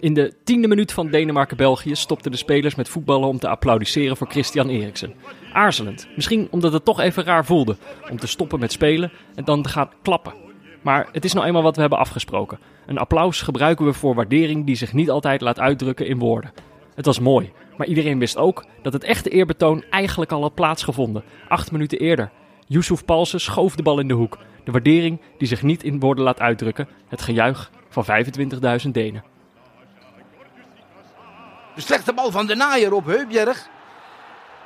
In de tiende minuut van Denemarken-België stopten de spelers met voetballen om te applaudisseren voor Christian Eriksen. Aarzelend, misschien omdat het toch even raar voelde om te stoppen met spelen en dan te gaan klappen. Maar het is nou eenmaal wat we hebben afgesproken. Een applaus gebruiken we voor waardering die zich niet altijd laat uitdrukken in woorden. Het was mooi, maar iedereen wist ook dat het echte eerbetoon eigenlijk al had plaatsgevonden, acht minuten eerder. Yusuf Palsen schoof de bal in de hoek. De waardering die zich niet in woorden laat uitdrukken. Het gejuich van 25.000 Denen. De slechte bal van de naaier op Heubjerg.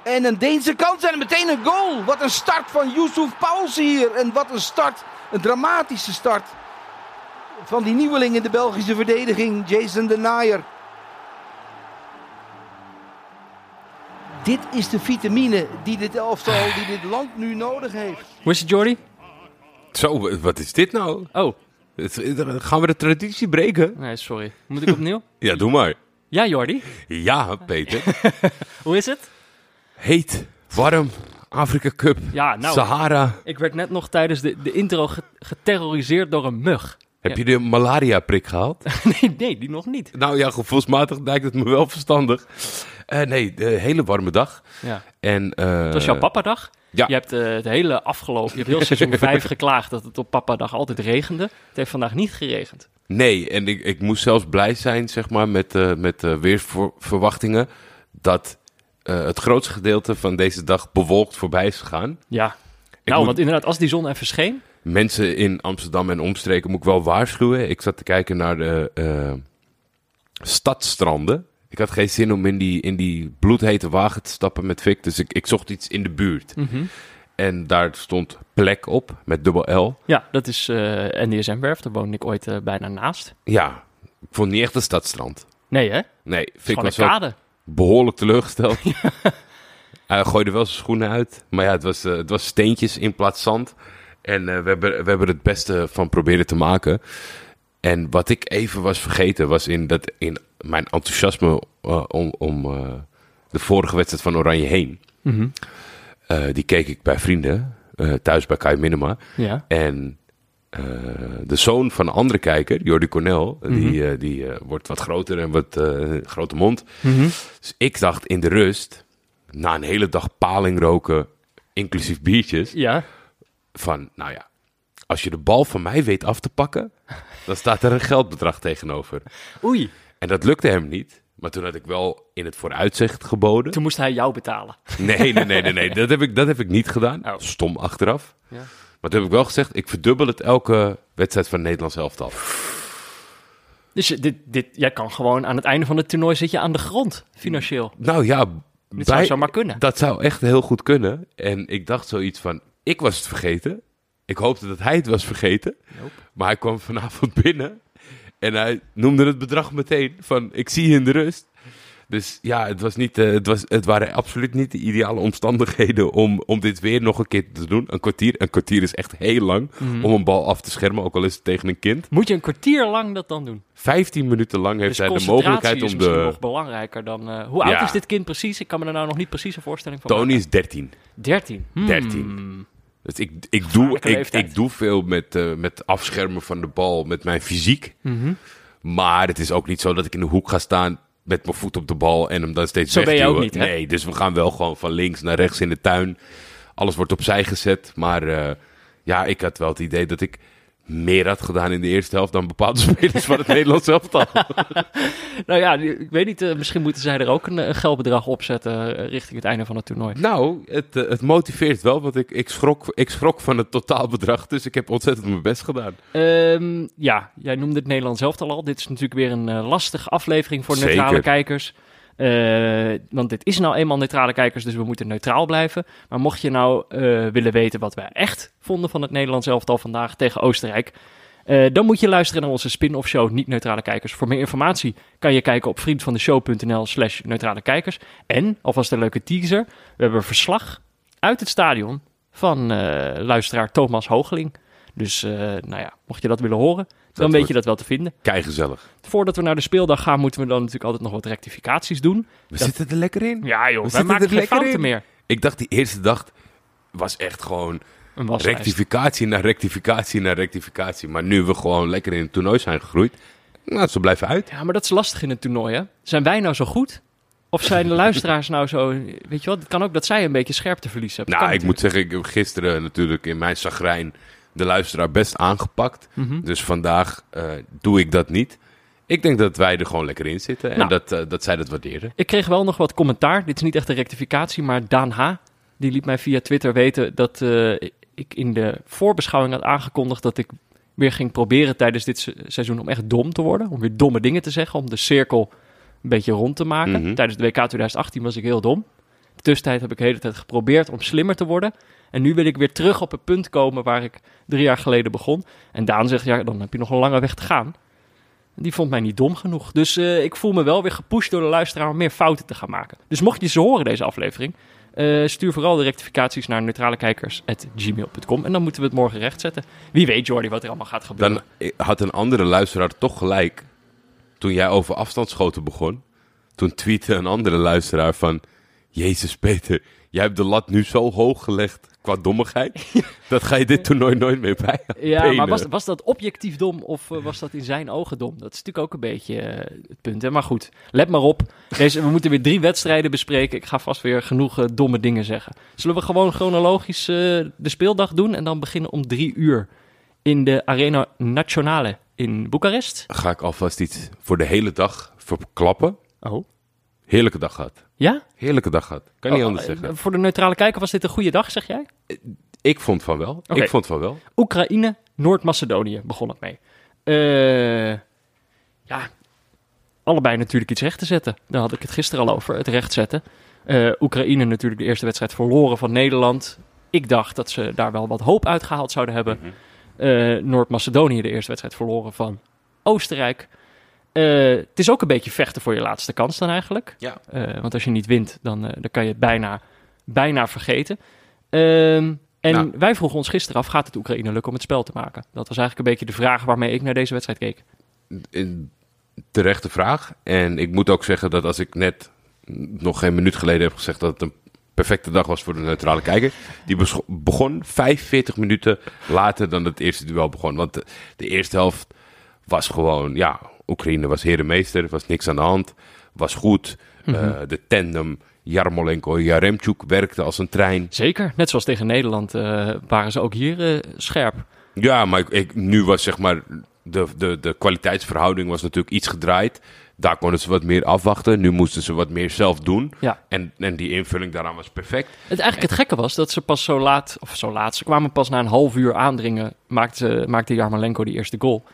En een Deense kans en meteen een goal. Wat een start van Yusuf Pauls hier. En wat een start. Een dramatische start. Van die nieuweling in de Belgische verdediging. Jason de Naaier. Dit is de vitamine die dit elftal, die dit land nu nodig heeft. Hoe is het, Jordi? Zo, wat is dit nou? Oh, Gaan we de traditie breken? nee, sorry. Moet ik opnieuw? Ja, doe maar. Ja, Jordi. Ja, Peter. Hoe is het? Heet, warm, Afrika Cup, Ja, nou, Sahara. ik werd net nog tijdens de, de intro ge- geterroriseerd door een mug. Heb je de malaria-prik gehaald? nee, nee, die nog niet. nou ja, gevoelsmatig lijkt het me wel verstandig. Eh, nee, de hele warme dag. Ja. En, eh, Het was jouw papadag. Ja. Je hebt eh, het hele afgelopen, je hebt heel seizoen 5 geklaagd dat het op papadag altijd regende. Het heeft vandaag niet geregend. Nee, en ik, ik moest zelfs blij zijn, zeg maar, met, eh met eh, weersverwachtingen. Dat het grootste gedeelte van deze dag bewolkt voorbij is gegaan. Ja. Ik nou, moet- want inderdaad, als die zon even scheen. Mensen in Amsterdam en omstreken moet ik wel waarschuwen. Ik zat te kijken naar de stadstranden. Ik had geen zin om in die, in die bloedhete wagen te stappen met Vic. Dus ik, ik zocht iets in de buurt. En daar stond plek op met dubbel L. Ja, dat is eh NDSM-werf. Daar woonde ik ooit eh, bijna naast. Ja, ik vond het niet echt een stadstrand. Nee, hè? Nee, Vic was kade. behoorlijk teleurgesteld. Hij gooide wel zijn schoenen uit. Maar ja, het was, eh, het was steentjes in plaats zand. En we, hebben, we hebben het beste van proberen te maken. En wat ik even was vergeten, was in, dat, in mijn enthousiasme eh, om, om eh, de vorige wedstrijd van Oranje heen. Mhm. Eh, die keek ik bij vrienden, thuis bij Kai Minema. Ja. En de zoon van een andere kijker, Jordi Cornel, die, eh, die wordt wat groter en wat grote mond. Mhm. Dus ik dacht in de rust, na een hele dag paling roken, inclusief biertjes, Ja. van nou ja, als je de bal van mij weet af te pakken, dan staat er een geldbedrag tegenover. Oei. En dat lukte hem niet. Maar toen had ik wel in het vooruitzicht geboden. Toen moest hij jou betalen. Nee, nee, nee, nee, nee. Dat, heb ik, dat heb ik niet gedaan. Oh. Stom achteraf. Ja. Maar toen heb ik wel gezegd, ik verdubbel het elke wedstrijd van Nederlands elftal. Dus je- dit, dit, jij kan gewoon aan het einde van het toernooi zit je aan de grond, financieel. Nou ja, Dit zou zomaar kunnen. Dat zou echt heel goed kunnen. En ik dacht zoiets van, ik was het vergeten. Ik hoopte dat hij het was vergeten. Nope. Maar hij kwam vanavond binnen. En hij noemde het bedrag meteen van, ik zie je in de rust. Dus ja, het, was niet, eh, het, was, het waren absoluut niet de ideale omstandigheden om, om dit weer nog een keer te doen. Een kwartier. Een kwartier is echt heel lang Mhm. om een bal af te schermen, ook al is het tegen een kind. Moet je een kwartier lang dat dan doen? 15 minuten lang heeft dus hij de mogelijkheid is om misschien de... nog belangrijker dan... eh, hoe oud Ja. is dit kind precies? Ik kan me er nou nog niet precies een voorstelling van Tony maken. is 13. 13. Hmm. 13. Dus ik, ik, doe, ik, ik doe veel met, eh, met afschermen van de bal, met mijn fysiek. Mhm. Maar het is ook niet zo dat ik in de hoek ga staan met mijn voet op de bal en hem dan steeds Zo ben je wegduwen. ook niet, hè? Nee, dus we gaan wel gewoon van links naar rechts in de tuin. Alles wordt opzij gezet. Maar eh, ja, ik had wel het idee dat ik meer had gedaan in de eerste helft dan bepaalde spelers van het Nederlands elftal. Nou ja, ik weet niet, eh, misschien moeten zij er ook een, een geldbedrag op zetten eh, richting het einde van het toernooi. nou, het, eh, het motiveert wel, want ik, ik, schrok, ik schrok van het totaalbedrag. Dus ik heb ontzettend mijn best gedaan. Ehm, ja, jij noemde het Nederlands elftal al. Dit is natuurlijk weer een eh, lastige aflevering voor neutrale Zeker. kijkers. Eh, want dit is nou eenmaal neutrale kijkers, dus we moeten neutraal blijven. Maar mocht je nou eh, willen weten wat wij echt vonden van het Nederlands elftal vandaag tegen Oostenrijk... eh, dan moet je luisteren naar onze spin-off show Niet Neutrale Kijkers. Voor meer informatie kan je kijken op vriendvandeshow.nl slash neutrale kijkers. En, alvast een leuke teaser, we hebben een verslag uit het stadion van luisteraar Thomas Hoogeling. Dus nou ja, mocht je dat willen horen, dan weet je dat wel te vinden. Kei gezellig. Voordat we naar de speeldag gaan, moeten we dan natuurlijk altijd nog wat rectificaties doen. We Dat- zitten er lekker in. Ja joh, wij zitten maken er geen lekker fouten in. meer. Ik dacht die eerste dag was echt gewoon rectificatie naar rectificatie naar rectificatie. Maar nu we gewoon lekker in het toernooi zijn gegroeid. Nou, ze blijven uit. Ja, maar dat is lastig in het toernooi, hè? Zijn wij nou zo goed? Of zijn de luisteraars nou zo... Weet je wat, het kan ook dat zij een beetje scherpteverlies hebben. Nou, ik moet zeggen, ik heb gisteren natuurlijk in mijn zagrijn de luisteraar best aangepakt. Mhm. Dus vandaag eh, doe ik dat niet. Ik denk dat wij er gewoon lekker in zitten en Nou. dat, eh, dat zij dat waarderen. Ik kreeg wel nog wat commentaar. Dit is niet echt een rectificatie, maar Daan H. Die liet mij via Twitter weten dat eh, ik in de voorbeschouwing had aangekondigd dat ik weer ging proberen tijdens dit se- seizoen om echt dom te worden. Om weer domme dingen te zeggen, om de cirkel een beetje rond te maken. Mhm. Tijdens de WK 2018 was ik heel dom. De tussentijd heb ik de hele tijd geprobeerd om slimmer te worden. En nu wil ik weer terug op het punt komen waar ik drie jaar geleden begon. En Daan zegt, ja, dan heb je nog een lange weg te gaan. Die vond mij niet dom genoeg. Dus eh, ik voel me wel weer gepusht door de luisteraar om meer fouten te gaan maken. Dus mocht je ze horen, deze aflevering, eh, stuur vooral de rectificaties naar neutralekijkers.gmail.com. En dan moeten we het morgen rechtzetten. Wie weet, Jordi, wat er allemaal gaat gebeuren. Dan eh, had een andere luisteraar toch gelijk. Toen jij over afstandsschoten begon. Toen tweette een andere luisteraar van... Jezus Peter, jij hebt de lat nu zo hoog gelegd qua dommigheid. dat ga je dit toernooi nooit meer bij. Ja, benen. maar was, was dat objectief dom of eh, was dat in zijn ogen dom? Dat is natuurlijk ook een beetje eh, het punt. Hè? Maar goed, let maar op. Deze, we moeten weer drie wedstrijden bespreken. Ik ga vast weer genoeg eh, domme dingen zeggen. Zullen we gewoon chronologisch de speeldag doen en dan beginnen om drie uur in de Arena Nationale in Boekarest? Ga ik alvast iets voor de hele dag verklappen. Oh. Heerlijke dag gehad. Ja? Heerlijke dag gehad. Kan niet Oh, anders eh, zeggen. Voor de neutrale kijker was dit een goede dag, zeg jij? Ik vond van wel. Ik vond van wel. Oekraïne, Noord-Macedonië begon het mee. Eh, ja, allebei natuurlijk iets recht te zetten. Daar had ik het gisteren al over, het recht zetten. Eh, Oekraïne natuurlijk de eerste wedstrijd verloren van Nederland. Ik dacht dat ze daar wel wat hoop uitgehaald zouden hebben. Mhm. Eh, Noord-Macedonië de eerste wedstrijd verloren van Oostenrijk. Eh, het is ook een beetje vechten voor je laatste kans dan eigenlijk. Ja. Eh, want als je niet wint, dan, eh, dan kan je het bijna, bijna vergeten. Ehm, en Nou. wij vroegen ons gisteren af, gaat het Oekraïne lukken om het spel te maken? Dat was eigenlijk een beetje de vraag waarmee ik naar deze wedstrijd keek. Terechte vraag. En ik moet ook zeggen dat als ik net nog geen minuut geleden heb gezegd dat het een perfecte dag was voor de neutrale kijker. Die begon 45 minuten later dan het eerste duel begon. Want de, de eerste helft was gewoon, ja, Oekraïne was herenmeester. was niks aan de hand. Was goed. Eh, de tandem Jarmolenko-Jaremchuk werkte als een trein. Zeker, net zoals tegen Nederland eh, waren ze ook hier eh, scherp. Ja, maar ik, ik, nu was zeg maar de, de, de kwaliteitsverhouding was natuurlijk iets gedraaid. Daar konden ze wat meer afwachten. Nu moesten ze wat meer zelf doen. Ja. En, en die invulling daaraan was perfect. Het, eigenlijk het gekke was dat ze pas zo laat, of zo laat, ze kwamen pas na een half uur aandringen, maakte, maakte Jarmolenko die eerste goal.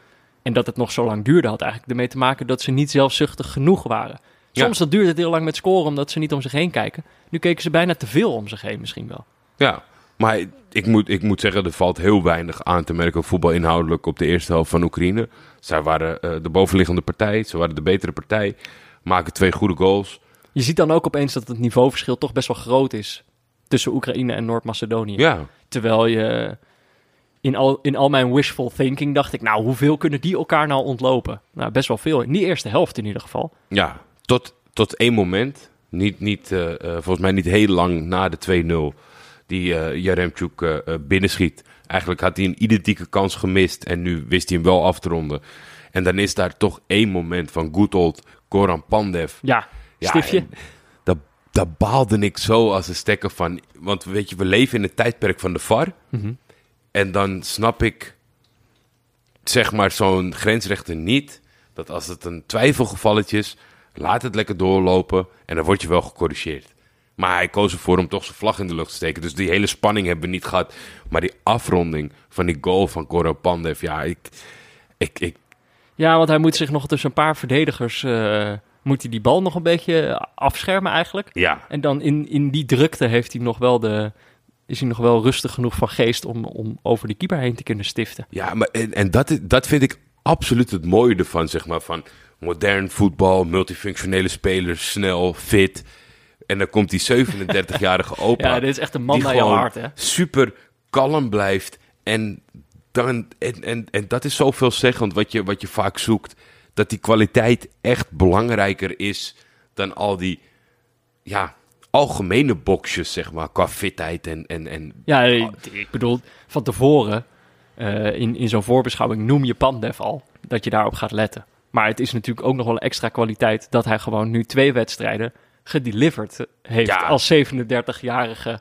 En dat het nog zo lang duurde had eigenlijk ermee te maken dat ze niet zelfzuchtig genoeg waren. Ja. Soms dat duurde het heel lang met scoren omdat ze niet om zich heen kijken. Nu keken ze bijna te veel om zich heen misschien wel. Ja, maar ik moet, ik moet zeggen, er valt heel weinig aan te merken voetbalinhoudelijk op de eerste helft van Oekraïne. Zij waren eh, de bovenliggende partij, ze waren de betere partij, maken twee goede goals. Je ziet dan ook opeens dat het niveauverschil toch best wel groot is tussen Oekraïne en Noord-Macedonië. Ja, Terwijl je in al, in al mijn wishful thinking dacht ik, nou hoeveel kunnen die elkaar nou ontlopen? Nou, best wel veel. In die eerste helft in ieder geval. ja tot, tot één moment, niet, niet, eh, eh, volgens mij niet heel lang na de 2-0, die eh Jaremchuk eh, binnenschiet. Eigenlijk had hij een identieke kans gemist en nu wist hij hem wel af te ronden. En dan is daar toch één moment van good old Goran Pandev. Ja, Ja, stiftje. Daar, daar baalde ik zo als een stekker van. Want weet je, we leven in het tijdperk van de VAR. Mhm. En dan snap ik, zeg maar, zo'n grensrechter niet. Dat als het een twijfelgevalletje is, laat het lekker doorlopen. En dan word je wel gecorrigeerd. Maar hij koos ervoor om toch zijn vlag in de lucht te steken. Dus die hele spanning hebben we niet gehad. Maar die afronding van die goal van Coro Pandev. Ja, ik, ik, ik, Ja, want hij moet zich nog tussen een paar verdedigers... eh, moet hij die bal nog een beetje afschermen eigenlijk. ja, En dan in, in die drukte heeft hij nog wel de, is hij nog wel rustig genoeg van geest om, om over de keeper heen te kunnen stiften. Ja, maar en, en dat, is- dat vind ik absoluut het mooie ervan, zeg maar. Van modern voetbal, multifunctionele spelers, snel, fit. En dan komt die 37-jarige opa. Ja, dit is echt een man die naar gewoon hart, hè? super kalm blijft. En, dan, en, en, en dat is zoveel zeggend wat je, wat je vaak zoekt. Dat die kwaliteit echt belangrijker is dan al die ja, algemene boxjes, zeg maar. Qua fitheid en, en, en Ja, ik bedoel, van tevoren eh, in, in zo'n voorbeschouwing noem je Pandev al dat je daarop gaat letten. Maar het is natuurlijk ook nog wel extra kwaliteit dat hij gewoon nu twee wedstrijden gedeliverd heeft. Ja. Als 37-jarige,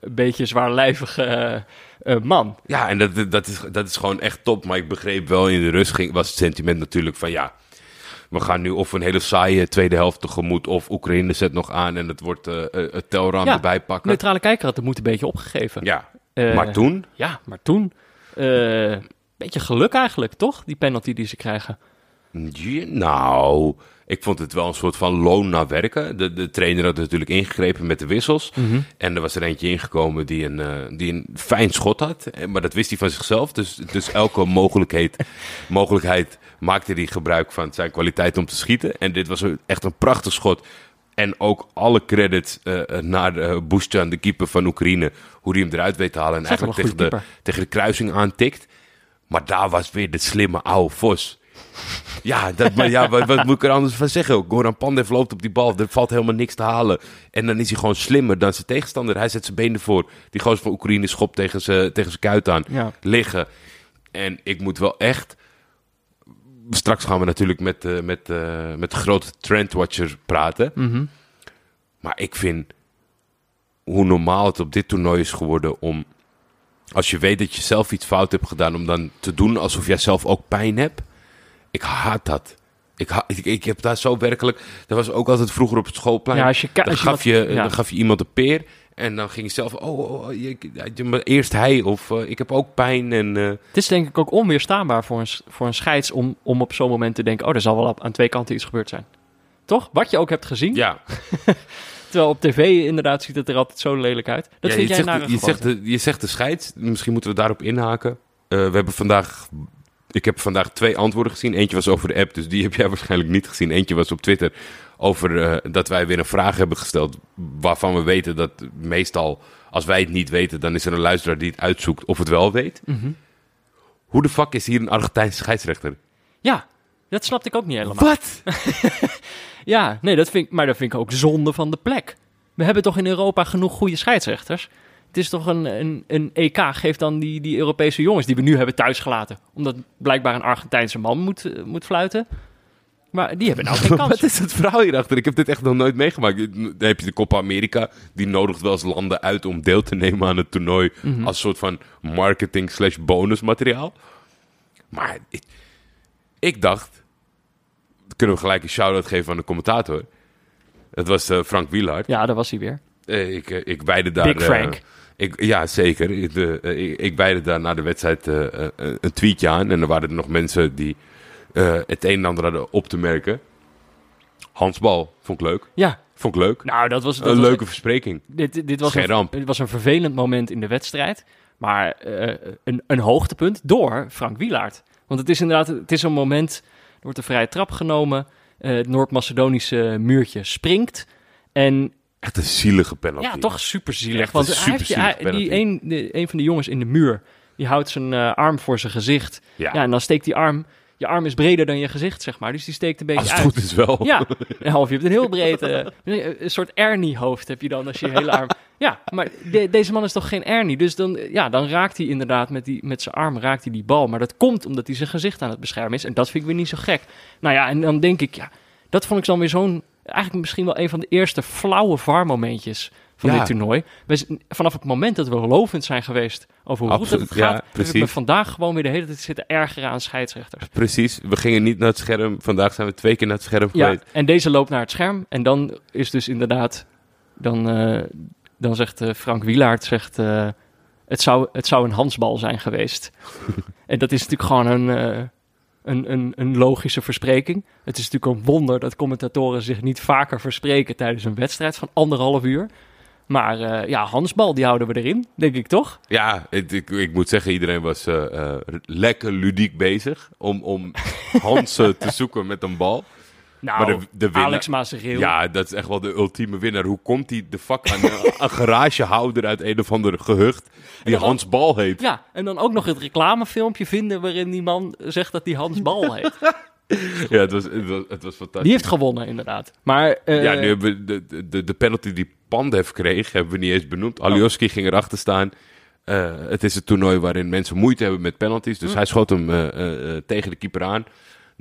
een beetje zwaarlijvige eh, eh, man. Ja, en dat, dat, is, dat is gewoon echt top. Maar ik begreep wel, in de rust ging, was het sentiment natuurlijk van ja... We gaan nu of een hele saaie tweede helft tegemoet... of Oekraïne zet nog aan en het wordt eh, het telraam Ja, erbij pakken. Neutrale kijker had de moed een beetje opgegeven. Ja, Eh, maar toen... Ja, maar toen... beetje geluk eigenlijk, toch? Die penalty die ze krijgen. Nou, ik vond het wel een soort van loon naar werken. De, de trainer had natuurlijk ingegrepen met de wissels. En er was er eentje ingekomen die een, eh, die een fijn schot had. Eh, Maar dat wist hij van zichzelf. Dus, dus elke mogelijkheid, mogelijkheid maakte hij gebruik van zijn kwaliteit om te schieten. En dit was echt een prachtig schot. En ook alle credits eh, naar uh, Boestjan, de keeper van Oekraïne. Hoe hij hem eruit weet te halen. En eigenlijk tegen de, tegen de kruising aantikt. Maar daar was weer de slimme oude Vos. Ja, dat, maar ja wat, wat moet ik er anders van zeggen? Goran Pandev loopt op die bal. Er valt helemaal niks te halen. En dan is hij gewoon slimmer dan zijn tegenstander. Hij zet zijn benen voor. Die gozer van Oekraïne schopt tegen zijn, tegen zijn kuit aan. Ja. Liggen. En ik moet wel echt... Straks gaan we natuurlijk met, eh, met, eh, met de grote trendwatcher praten. Mhm. Maar ik vind hoe normaal het op dit toernooi is geworden om... Als je weet dat je zelf iets fout hebt gedaan, om dan te doen alsof jij zelf ook pijn hebt. Ik haat dat. Ik, ha ik, ik heb daar zo werkelijk... Dat was ook altijd vroeger op het schoolplein. Ja, als je dan, als je gaf je, ja. dan gaf je iemand een peer. En dan ging je zelf... Oh, oh, oh, je, maar eerst hij. Of eh, ik heb ook pijn. En, eh, Het is denk ik ook onweerstaanbaar voor een, voor een scheids om, om op zo'n moment te denken... oh, er zal wel aan twee kanten iets gebeurd zijn. Toch? Wat je ook hebt gezien. ja, Terwijl op tv inderdaad ziet het er altijd zo lelijk uit. Dat Ja, vind je jij zegt, je, zegt de, je zegt de scheids. Misschien moeten we daarop inhaken. Eh, we hebben vandaag... Ik heb vandaag twee antwoorden gezien. Eentje was over de app, dus die heb jij waarschijnlijk niet gezien. Eentje was op Twitter over eh, dat wij weer een vraag hebben gesteld... waarvan we weten dat meestal, als wij het niet weten... dan is er een luisteraar die het uitzoekt of het wel weet. Mhm. Hoe de fuck is hier een Argentijnse scheidsrechter? Ja, dat snapte ik ook niet helemaal. Wat? Ja, nee, dat vind ik, maar dat vind ik ook zonde van de plek. We hebben toch in Europa genoeg goede scheidsrechters? Het is toch een, een, een EK, geeft dan die, die Europese jongens die we nu hebben thuisgelaten. Omdat blijkbaar een Argentijnse man moet, eh, moet fluiten. Maar die hebben nou geen kans. Wat is het verhaal hierachter? Ik heb dit echt nog nooit meegemaakt. Dan heb je de Copa America. Die nodigt wel eens landen uit om deel te nemen aan het toernooi. Mhm. Als soort van marketing slash bonusmateriaal. Maar ik, ik dacht... Kunnen we gelijk een shout-out geven aan de commentator. Het was eh, Frank Wielaert. Ja, daar was hij weer. Eh, ik, ik wijde daar... Big Frank. Ik, ja, zeker. De, eh, ik, ik wijde daar na de wedstrijd eh, eh, een tweetje aan. En er waren er nog mensen die het een en ander hadden op te merken. Hansbal, vond ik leuk. Ja, Vond ik leuk. nou dat was... Dat een was- leuke verspreking. Dit, dit, was Geen een, ramp. dit was een vervelend moment in de wedstrijd. Maar een, een hoogtepunt door Frank Wielaert. Want het is inderdaad het is een moment... Er wordt een vrije trap genomen. het Noord-Macedonische muurtje springt. En Echt een zielige penalty. ja, toch super zielig. Want een hij- die een, de, een van de jongens in de muur... die houdt zijn eh, arm voor zijn gezicht. Ja. Ja. en dan steekt die arm... Je arm is breder dan je gezicht, zeg maar. Dus die steekt een beetje Als het uit. goed is wel. Ja, of je hebt een heel breed, eh, een soort Ernie-hoofd heb je dan als je je hele arm... Ja, maar de- deze man is toch geen Ernie? Dus dan, ja, dan raakt hij inderdaad met, die, met zijn arm raakt hij die bal. Maar dat komt omdat hij zijn gezicht aan het beschermen is. En dat vind ik weer niet zo gek. Nou ja, en dan denk ik, ja, dat vond ik dan weer zo'n... Eigenlijk misschien wel een van de eerste flauwe VAR-momentjes van Ja. dit toernooi. We vanaf het moment dat we lovend zijn geweest over hoe goed het gaat... ja, precies. vandaag gewoon weer de hele tijd zitten ergeren aan scheidsrechters. Precies. We gingen niet naar het scherm. Vandaag zijn we twee keer naar het scherm Ja, geweest. en deze loopt naar het scherm. En dan is dus inderdaad... Dan, eh, dan zegt eh, Frank Wielaert... Zegt, eh, het, zou, het zou een Hansbal zijn geweest. en dat is natuurlijk gewoon een, een, een, een logische verspreking. Het is natuurlijk een wonder dat commentatoren zich niet vaker verspreken... tijdens een wedstrijd van anderhalf uur. Maar eh, ja, Hansbal, die houden we erin, denk ik toch? Ja, ik, ik moet zeggen, iedereen was eh, eh, lekker ludiek bezig om, om Hans eh, te zoeken met een bal. Nou, Maar de- de winnaar- Alex Maasreel. Ja, dat is echt wel de ultieme winnaar. Hoe komt hij de fuck aan een, garagehouder uit een of ander gehucht die Hans Bal heet? Ja, en dan ook nog het reclamefilmpje vinden waarin die man zegt dat hij Hans Bal heet. Ja, het was, het was, het was fantastisch. Die heeft gewonnen, inderdaad. Maar eh, Ja, nu hebben we de, de, de penalty die Pandev kreeg, hebben we niet eens benoemd. Alioski ging erachter staan. Eh, het is het toernooi waarin mensen moeite hebben met penalties. Dus hij schoot hem eh, eh, eh, tegen de keeper aan.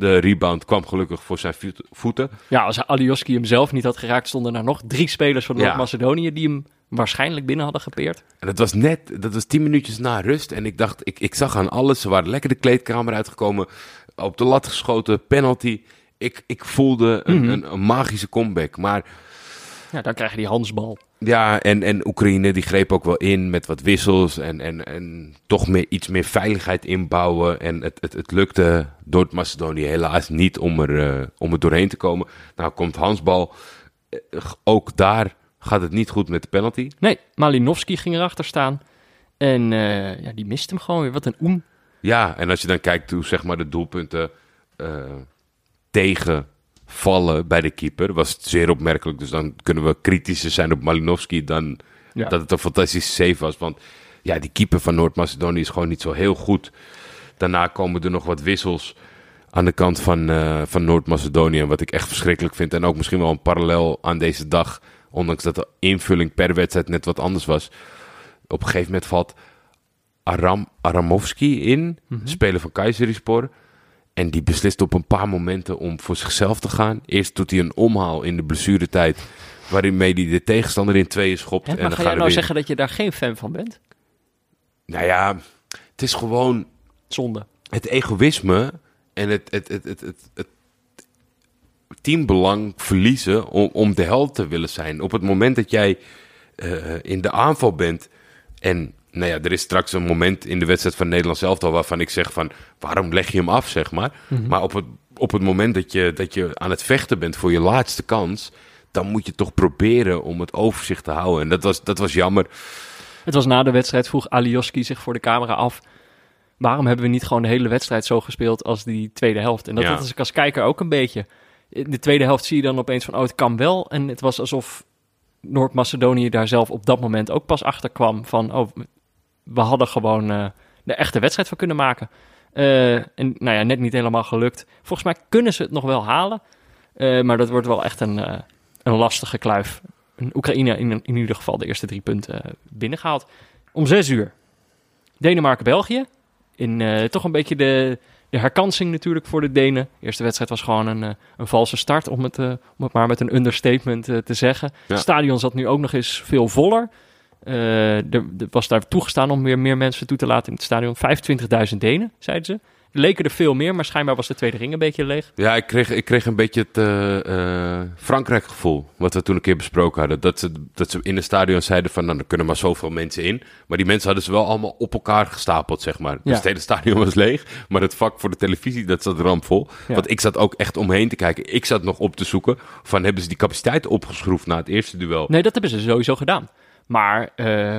De rebound kwam gelukkig voor zijn voet- voeten. Ja, als Alioski hem zelf niet had geraakt, stonden er nog drie spelers van Ja. Noord-Macedonië die hem waarschijnlijk binnen hadden gepeerd. En dat was net, dat was tien minuutjes na rust. En ik dacht, ik, ik zag aan alles. Ze waren lekker de kleedkamer uitgekomen. Op de lat geschoten, penalty. Ik, ik voelde een, Mhm. een, een magische comeback. Maar Ja, dan krijg je die handsbal. Ja, en, en Oekraïne die greep ook wel in met wat wissels. En, en, en toch meer, iets meer veiligheid inbouwen. En het, het, het lukte Noord-Macedonië helaas niet om er, eh, om er doorheen te komen. Nou komt handsbal. Eh, Ook daar gaat het niet goed met de penalty. Nee, Malinowski ging erachter staan. En eh, ja, die mist hem gewoon weer. Wat een oem. Ja, en als je dan kijkt hoe zeg maar, de doelpunten eh, tegenvallen bij de keeper, was het zeer opmerkelijk. Dus dan kunnen we kritischer zijn op Malinowski dan Ja. dat het een fantastische save was. Want ja, die keeper van Noord-Macedonië is gewoon niet zo heel goed. Daarna komen er nog wat wissels aan de kant van, eh, van Noord-Macedonië. Wat ik echt verschrikkelijk vind. En ook misschien wel een parallel aan deze dag. Ondanks dat de invulling per wedstrijd net wat anders was. Op een gegeven moment valt Aram, Aramovski in, speler van Kayserispor. En die beslist op een paar momenten om voor zichzelf te gaan. Eerst doet hij een omhaal in de blessuretijd. Waarin hij de tegenstander in tweeën schopt. Hè, en maar dan ga jij nou weer- zeggen dat je daar geen fan van bent? Nou ja, het is gewoon Zonde. het egoïsme en het, het, het, het, het, het teambelang verliezen om, om de held te willen zijn. Op het moment dat jij eh, in de aanval bent en nou ja, er is straks een moment in de wedstrijd van Nederland zelf al waarvan ik zeg van waarom leg je hem af, zeg maar. Maar op het, op het moment dat je, dat je aan het vechten bent voor je laatste kans, dan moet je toch proberen om het overzicht te houden. En dat was, dat was jammer. Het was na de wedstrijd, vroeg Alioski zich voor de camera af. Waarom hebben we niet gewoon de hele wedstrijd zo gespeeld als die tweede helft? En dat Ja. had ik als kijker ook een beetje. In de tweede helft zie je dan opeens van, oh, het kan wel. En het was alsof Noord-Macedonië daar zelf op dat moment ook pas achter kwam van, oh, we hadden gewoon eh, de echte wedstrijd van kunnen maken. Eh, en nou ja, net niet helemaal gelukt. Volgens mij kunnen ze het nog wel halen. Eh, maar dat wordt wel echt een, een lastige kluif. Een Oekraïne in, in ieder geval de eerste drie punten eh, binnengehaald. Om zes uur. Denemarken-België. In toch een beetje de, de herkansing natuurlijk voor de Denen. De eerste wedstrijd was gewoon een, een valse start, om het, om het maar met een understatement te zeggen. Ja. Het stadion zat nu ook nog eens veel voller. Eh, er, er was daar toegestaan om weer meer mensen toe te laten in het stadion. 25.000 Denen, zeiden ze. Leken er veel meer, maar schijnbaar was de tweede ring een beetje leeg. Ja, ik kreeg, ik kreeg een beetje het eh, eh, Frankrijk-gevoel. Wat we toen een keer besproken hadden. Dat ze, dat ze in het stadion zeiden van, nou, er kunnen maar zoveel mensen in. Maar die mensen hadden ze wel allemaal op elkaar gestapeld, zeg maar. Ja. Dus het hele stadion was leeg. Maar het vak voor de televisie, dat zat rampvol. Ja. Want ik zat ook echt omheen te kijken. Ik zat nog op te zoeken van, hebben ze die capaciteit opgeschroefd na het eerste duel? Nee, dat hebben ze sowieso gedaan. Maar eh,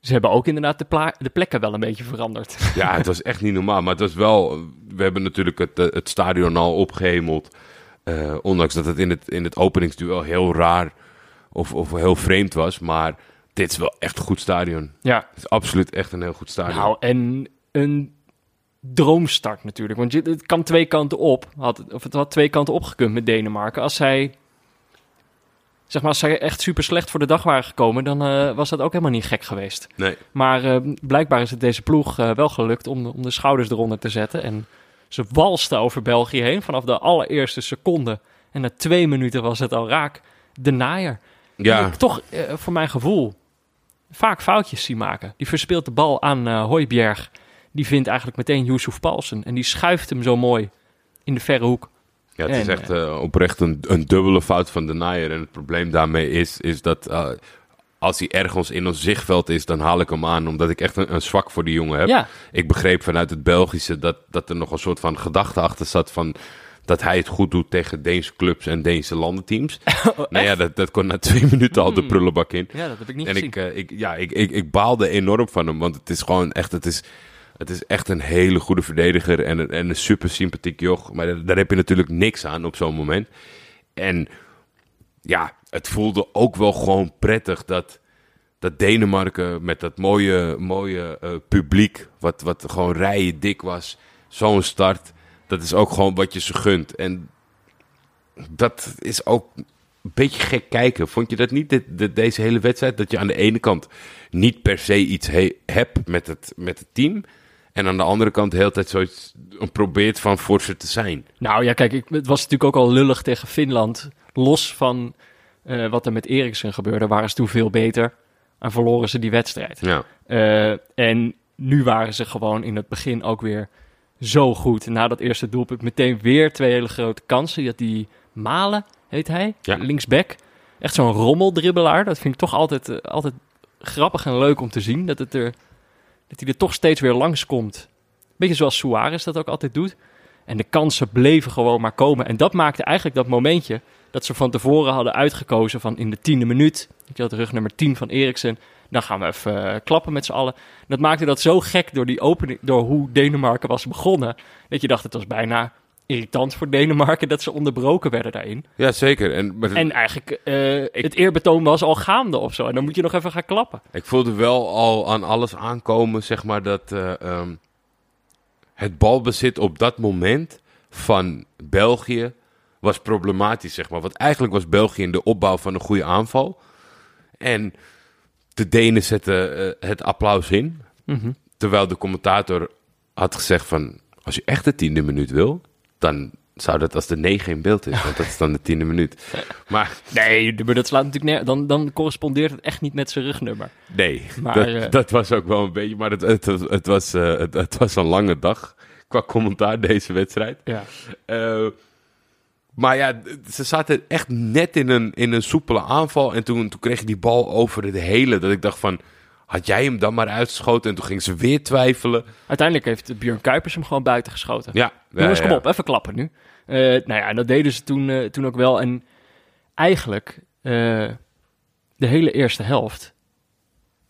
ze hebben ook inderdaad de, de plekken wel een beetje veranderd. Ja, het was echt niet normaal. Maar het was wel. We hebben natuurlijk het, eh, het stadion al opgehemeld. Eh, ondanks dat het in het, in het openingsduel heel raar of, of heel vreemd was. Maar dit is wel echt een goed stadion. ja, Het is absoluut echt een heel goed stadion. nou en een droomstart natuurlijk. Want je, het kan twee kanten op. Had, of het had twee kanten opgekund met Denemarken. Als zij, zeg maar, als zij echt super slecht voor de dag waren gekomen, dan eh, was dat ook helemaal niet gek geweest. Nee. Maar eh, blijkbaar is het deze ploeg eh, wel gelukt om, om de schouders eronder te zetten. En ze walsten over België heen vanaf de allereerste seconde. En na twee minuten was het al raak. De naaier. Ja, ik toch voor mijn gevoel vaak foutjes zie maken. Die verspeelt de bal aan Hooibjerg. Die vindt eigenlijk meteen Yusuf Paulsen. En die schuift hem zo mooi in de verre hoek. Ja het is echt eh, oprecht een, een dubbele fout van de naaier. En het probleem daarmee is, is dat. eh, als hij ergens in ons zichtveld is, dan haal ik hem aan. Omdat ik echt een, een zwak voor die jongen heb. Ja, Ik begreep vanuit het Belgische dat, dat er nog een soort van gedachte achter zat van dat hij het goed doet tegen Deense clubs en Deense landenteams. nou ja, dat, dat kon na twee minuten al de Hmm. prullenbak in. ja dat heb ik niet En gezien. ik, eh, ik, ja, ik, ik, ik baalde enorm van hem, want het is gewoon echt, het is, het is echt een hele goede verdediger en een, en een super sympathiek joch. Maar daar, heb je natuurlijk niks aan op zo'n moment. En ja, het voelde ook wel gewoon prettig dat, dat Denemarken met dat mooie, mooie eh, publiek, wat, wat gewoon rijen dik was, zo'n start, dat is ook gewoon wat je ze gunt. En dat is ook een beetje gek kijken. Vond je dat niet, deze hele wedstrijd? Dat je aan de ene kant niet per se iets he- hebt met het, met het team. En aan de andere kant de hele tijd zoiets probeert van forser te zijn. Nou ja, kijk, ik, het was natuurlijk ook al lullig tegen Finland. Los van eh, wat er met Eriksen gebeurde, waren ze toen veel beter. En verloren ze die wedstrijd. Ja, Eh, en nu waren ze gewoon in het begin ook weer zo goed. Na dat eerste doelpunt meteen weer twee hele grote kansen. Je had die Malen, heet hij, Ja. linksback. Echt zo'n rommeldribbelaar. Dat vind ik toch altijd, eh, altijd grappig en leuk om te zien. Dat, het er, dat hij er toch steeds weer langskomt. Beetje zoals Suarez dat ook altijd doet. En de kansen bleven gewoon maar komen. En dat maakte eigenlijk dat momentje dat ze van tevoren hadden uitgekozen van in de tiende minuut. Ik had rug nummer 10 van Eriksen. Dan gaan we even eh, klappen met z'n allen. Dat maakte dat zo gek door die opening, door hoe Denemarken was begonnen. Dat je dacht het was bijna irritant voor Denemarken dat ze onderbroken werden daarin. ja zeker. En, maar En eigenlijk eh, het eerbetoon was al gaande of zo. En dan moet je nog even gaan klappen. Ik voelde wel al aan alles aankomen, zeg maar, dat eh, ehm, het balbezit op dat moment van België was problematisch, zeg maar. Want eigenlijk was België in de opbouw van een goede aanval. En de Denen zetten eh, het applaus in. Terwijl de commentator had gezegd van... als je echt de tiende minuut wil, dan zou dat als de negen in beeld is. Want dat is dan de tiende minuut. Maar Nee, maar dat slaat natuurlijk neer. Dan, dan correspondeert het echt niet met zijn rugnummer. Nee, Maar, dat, eh, dat was ook wel een beetje. Maar het, het, het, het was, eh, het, het was een lange dag qua commentaar deze wedstrijd. Ja. Eh, maar ja, ze zaten echt net in een, in een soepele aanval. En toen, toen kreeg je die bal over de hele. Dat ik dacht van, had jij hem dan maar uitgeschoten? En toen gingen ze weer twijfelen. Uiteindelijk heeft Björn Kuipers hem gewoon buiten geschoten. Ja, ja, Jongens, ja. kom op, even klappen nu. Eh, nou ja, en dat deden ze toen, eh, toen ook wel. En eigenlijk, eh, de hele eerste helft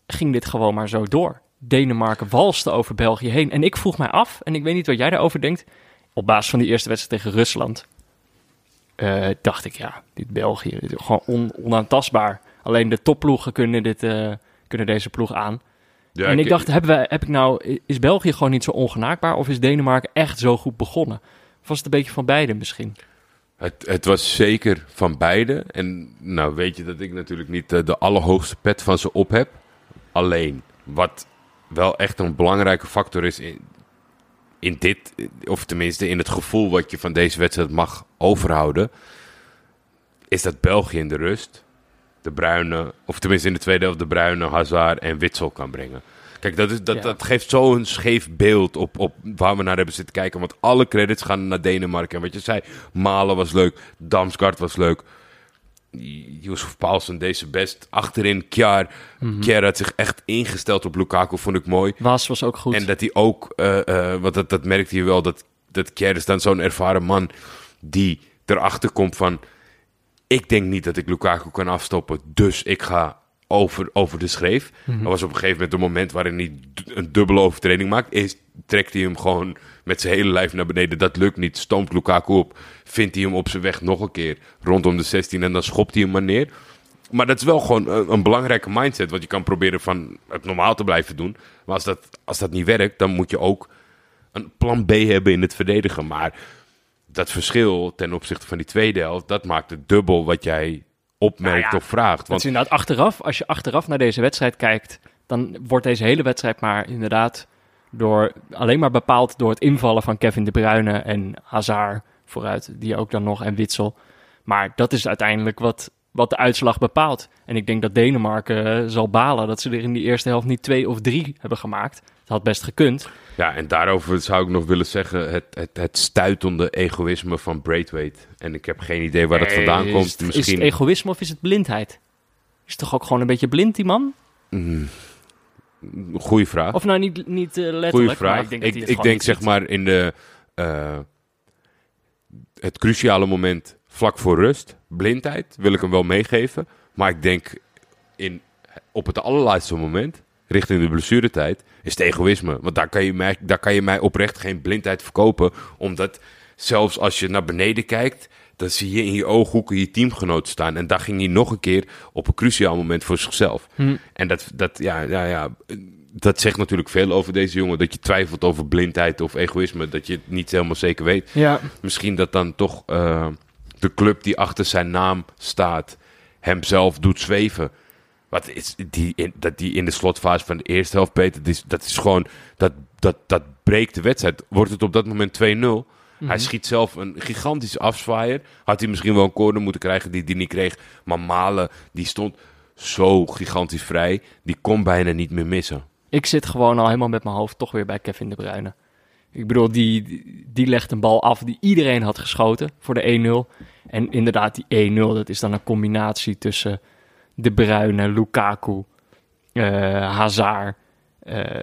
ging dit gewoon maar zo door. Denemarken walste over België heen. En ik vroeg mij af, en ik weet niet wat jij daarover denkt. Op basis van die eerste wedstrijd tegen Rusland. dacht ik, ja, dit België, dit is gewoon on- onaantastbaar. Alleen de topploegen kunnen, dit, kunnen deze ploeg aan. Ja, en ik dacht, hebben wij, heb ik nou, is België gewoon niet zo ongenaakbaar? Of is Denemarken echt zo goed begonnen? Of was het een beetje van beide misschien? Het, het was zeker van beide. En nou weet je dat ik natuurlijk niet eh, de allerhoogste pet van ze op heb. Alleen, wat wel echt een belangrijke factor is in, in dit, of tenminste in het gevoel wat je van deze wedstrijd mag overhouden, is dat België in de rust de Bruine, of tenminste in de tweede helft de Bruine, Hazard en Witsel kan brengen. Kijk, dat, is, dat, Ja. dat geeft zo'n scheef beeld op, op waar we naar hebben zitten kijken. Want alle credits gaan naar Denemarken. En wat je zei, Malen was leuk, Damsgaard was leuk. Yusuf Paulsen deze best. Achterin Kjaar. Kjaar had zich echt ingesteld op Lukaku, vond ik mooi. Was was ook goed. En dat hij ook, eh, want dat, dat merkte je wel, dat, dat Kjaar is dan zo'n ervaren man die erachter komt van... Ik denk niet dat ik Lukaku kan afstoppen, dus ik ga over, over de schreef. Er was op een gegeven moment een moment waarin hij een dubbele overtreding maakt. Eerst trekt hij hem gewoon met zijn hele lijf naar beneden. Dat lukt niet. Stoomt Lukaku op. Vindt hij hem op zijn weg nog een keer rondom de 16 en dan schopt hij hem maar neer. Maar dat is wel gewoon een, een belangrijke mindset. Want je kan proberen van het normaal te blijven doen. Maar als dat, als dat niet werkt, dan moet je ook een plan B hebben in het verdedigen. Maar dat verschil ten opzichte van die tweede helft, dat maakt het dubbel wat jij opmerkt Nou ja, of vraagt. Het Want is inderdaad achteraf, als je achteraf naar deze wedstrijd kijkt, dan wordt deze hele wedstrijd maar inderdaad door, alleen maar bepaald door het invallen van Kevin De Bruyne en Hazard vooruit, die ook dan nog, en Witsel. Maar dat is uiteindelijk wat, wat de uitslag bepaalt. En ik denk dat Denemarken eh, zal balen dat ze er in die eerste helft niet twee of drie hebben gemaakt. Het had best gekund. Ja, en daarover zou ik nog willen zeggen: het, het, het stuitende egoïsme van Braithwaite. En ik heb geen idee waar dat vandaan komt. Is het, is Misschien. het egoïsme of is het blindheid? Is toch ook gewoon een beetje blind, die man? Goeie vraag. Of nou niet, niet eh, letterlijk, Goeie maar vraag. ik denk, ik ik denk zeg maar in de. eh, het cruciale moment vlak voor rust, blindheid, wil ik hem wel meegeven. Maar ik denk in, op het allerlaatste moment, richting de blessuretijd, is het egoïsme. Want daar kan, je mij, daar kan je mij oprecht geen blindheid verkopen. Omdat zelfs als je naar beneden kijkt, dan zie je in je ooghoeken je teamgenoot staan. En daar ging hij nog een keer op een cruciaal moment voor zichzelf. Hm. En dat, dat, ja, ja, ja, dat zegt natuurlijk veel over deze jongen. Dat je twijfelt over blindheid of egoïsme. Dat je het niet helemaal zeker weet. Ja, Misschien dat dan toch eh, de club die achter zijn naam staat... hem zelf doet zweven. Wat is die in, dat die in de slotfase van de eerste helft, Peter, dat is, dat is gewoon, dat, dat, dat breekt de wedstrijd. Wordt het op dat moment 2-0? Hij schiet zelf een gigantische afzwaaier. Had hij misschien wel een corner moeten krijgen die hij niet kreeg. Maar Malen, die stond zo gigantisch vrij. Die kon bijna niet meer missen. Ik zit gewoon al helemaal met mijn hoofd toch weer bij Kevin De Bruyne. Ik bedoel, die, die legt een bal af die iedereen had geschoten voor de 1-0. En inderdaad, die 1-0, dat is dan een combinatie tussen De Bruyne, Lukaku, eh Hazard. eh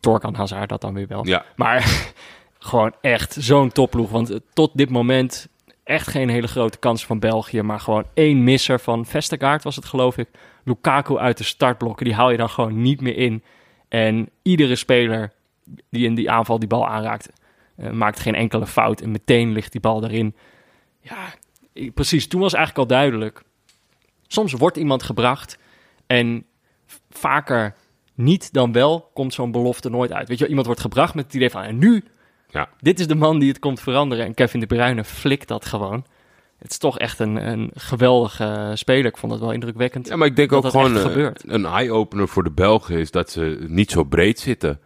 Torkan Hazard dat dan weer wel. Ja, Maar gewoon echt zo'n topploeg. Want tot dit moment echt geen hele grote kans van België. Maar gewoon één misser van Vestergaard was het geloof ik. Lukaku uit de startblokken. Die haal je dan gewoon niet meer in. En iedere speler die in die aanval die bal aanraakt... eh, maakt geen enkele fout. En meteen ligt die bal erin. Ja, ik- precies. Toen was eigenlijk al duidelijk. Soms wordt iemand gebracht. En vaker niet dan wel komt zo'n belofte nooit uit. Weet je, iemand wordt gebracht met het idee van... En nu ja. dit is de man die het komt veranderen. En Kevin De Bruyne flikt dat gewoon. Het is toch echt een, een geweldige speler. Ik vond het wel indrukwekkend. ja maar ik denk Dat ook dat gewoon een eye-opener voor de Belgen is dat ze niet zo breed zitten.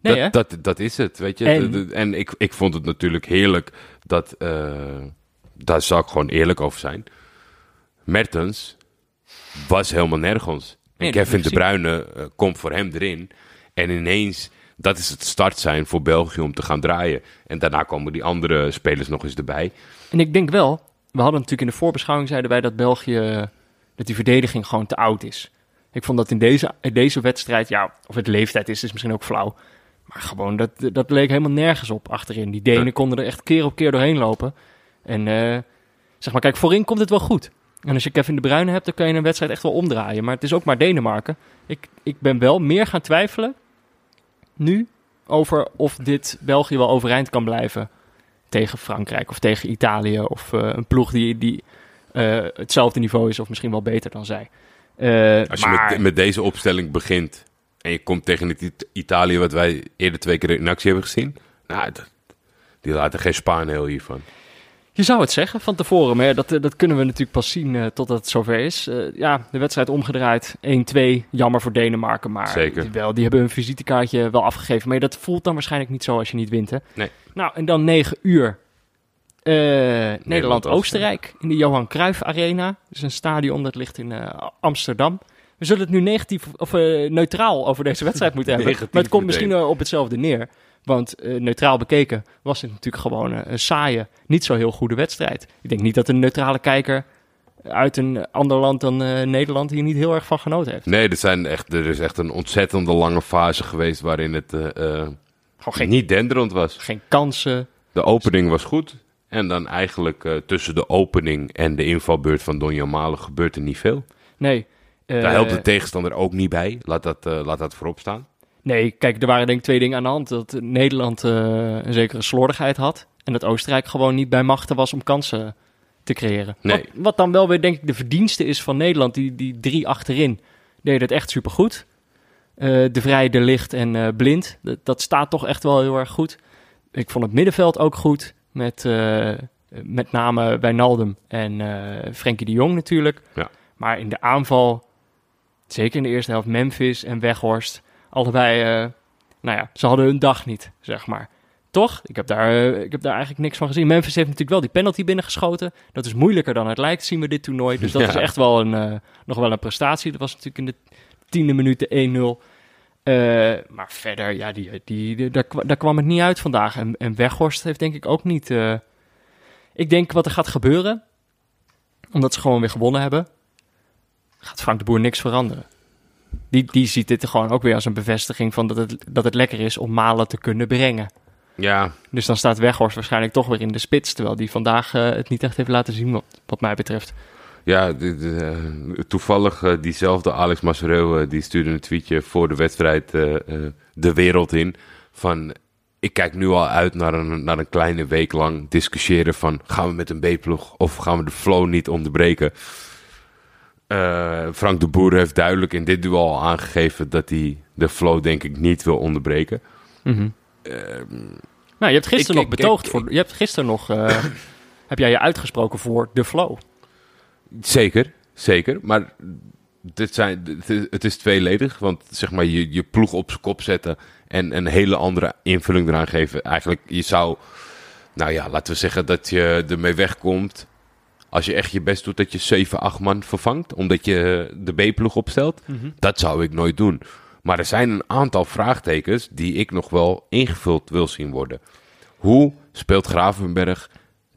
nee, dat, dat, dat is het, weet je. En- ik, ik vond het natuurlijk heerlijk dat... eh, daar zal ik gewoon eerlijk over zijn. Mertens was helemaal nergens. En Nee, Kevin De Bruyne eh, komt voor hem erin. En ineens, dat is het start zijn voor België om te gaan draaien. En daarna komen die andere spelers nog eens erbij. En ik denk wel... We hadden natuurlijk in de voorbeschouwing zeiden wij dat België... dat die verdediging gewoon te oud is. Ik vond dat in deze, in deze wedstrijd... Ja, of het leeftijd is, is misschien ook flauw. Maar gewoon, dat, dat leek helemaal nergens op achterin. Die Denen konden er echt keer op keer doorheen lopen. En eh, zeg maar, kijk, voorin komt het wel goed. En als je Kevin De Bruyne hebt, dan kan je een wedstrijd echt wel omdraaien. Maar het is ook maar Denemarken. Ik, ik ben wel meer gaan twijfelen nu over of dit België wel overeind kan blijven tegen Frankrijk of tegen Italië. Of eh, een ploeg die, die eh, hetzelfde niveau is of misschien wel beter dan zij. Eh, Als je maar, met, met deze opstelling begint en je komt tegen het It- Italië wat wij eerder twee keer in actie hebben gezien. Nou, die laten geen spaanheel hiervan. Je zou het zeggen van tevoren, maar dat, eh, dat kunnen we natuurlijk pas zien eh, totdat het zover is. Eh, ja, de wedstrijd omgedraaid. 1-2. Jammer voor Denemarken, maar Zeker. die wel, die hebben hun visitekaartje wel afgegeven. Maar dat voelt dan waarschijnlijk niet zo als je niet wint, hè? Nee. Nou, en dan 9 uur. Nederland-Oostenrijk in de Johan Cruijff Arena. Dat is een stadion dat ligt in Amsterdam. We zullen het nu negatief of neutraal over deze wedstrijd moeten hebben. Maar het komt meteen. misschien op hetzelfde neer. Want eh, neutraal bekeken was het natuurlijk gewoon een saaie, niet zo heel goede wedstrijd. Ik denk niet dat een neutrale kijker uit een ander land dan eh, Nederland hier niet heel erg van genoten heeft. Nee, er, zijn echt, er is echt een ontzettende lange fase geweest waarin het eh, geen, niet denderend was. geen kansen. De opening was goed. En dan eigenlijk tussen de opening en de invalbeurt van Donja Malen gebeurt er niet veel. Nee. Daar helpt de tegenstander ook niet bij. Laat dat, laat dat voorop staan. Nee, kijk, er waren denk ik twee dingen aan de hand. Dat Nederland eh, een zekere slordigheid had. En dat Oostenrijk gewoon niet bij machten was om kansen te creëren. Nee. Wat, wat dan wel weer denk ik de verdienste is van Nederland. Die, die drie achterin deden het echt supergoed. Eh de Vrij, De Licht en eh, Blind. Dat, dat staat toch echt wel heel erg goed. Ik vond het middenveld ook goed. Met eh, met name Wijnaldum en Frenkie de Jong natuurlijk. Ja. Maar in de aanval, zeker in de eerste helft, Memphis en Weghorst. Allebei, eh, nou ja, ze hadden hun dag niet, zeg maar. Toch? Ik heb, daar, eh, ik heb daar eigenlijk niks van gezien. Memphis heeft natuurlijk wel die penalty binnengeschoten. Dat is moeilijker dan het lijkt, zien we dit toernooi. Dus dat Ja. is echt wel een, eh, nog wel een prestatie. Dat was natuurlijk in de tiende minuut de 1-0. Eh, maar verder, ja, die, die, die- daar, kwa- daar kwam het niet uit vandaag. En, en Weghorst heeft denk ik ook niet... ik denk wat er gaat gebeuren, omdat ze gewoon weer gewonnen hebben, gaat Frank de Boer niks veranderen. Die, die ziet dit gewoon ook weer als een bevestiging van dat het, dat het lekker is om Malen te kunnen brengen. Ja, Dus dan staat Weghorst waarschijnlijk toch weer in de spits, terwijl die vandaag eh, het niet echt heeft laten zien, wat, wat mij betreft. ja eh, toevallig eh, diezelfde Alex Massereel, eh, die stuurde een tweetje voor de wedstrijd de wereld in. Van, ik kijk nu al uit naar een, naar een kleine week lang discussiëren van, gaan we met een B-ploeg of gaan we de flow niet onderbreken? Eh, Frank de Boer heeft duidelijk in dit duel aangegeven dat hij de flow denk ik niet wil onderbreken. Nou, je hebt gisteren Ik- nog betoogd ik- voor. Je hebt gisteren nog. eh, heb jij je uitgesproken voor de flow? Zeker, zeker. Maar dit zijn, het is- het is tweeledig. Want zeg maar, je, je ploeg op zijn kop zetten en een hele andere invulling eraan geven. Eigenlijk, je zou, nou ja, laten we zeggen dat je ermee wegkomt. Als je echt je best doet dat je 7, 8 man vervangt, omdat je de B-ploeg opstelt. Dat zou ik nooit doen. Maar er zijn een aantal vraagtekens die ik nog wel ingevuld wil zien worden. Hoe speelt Gravenberg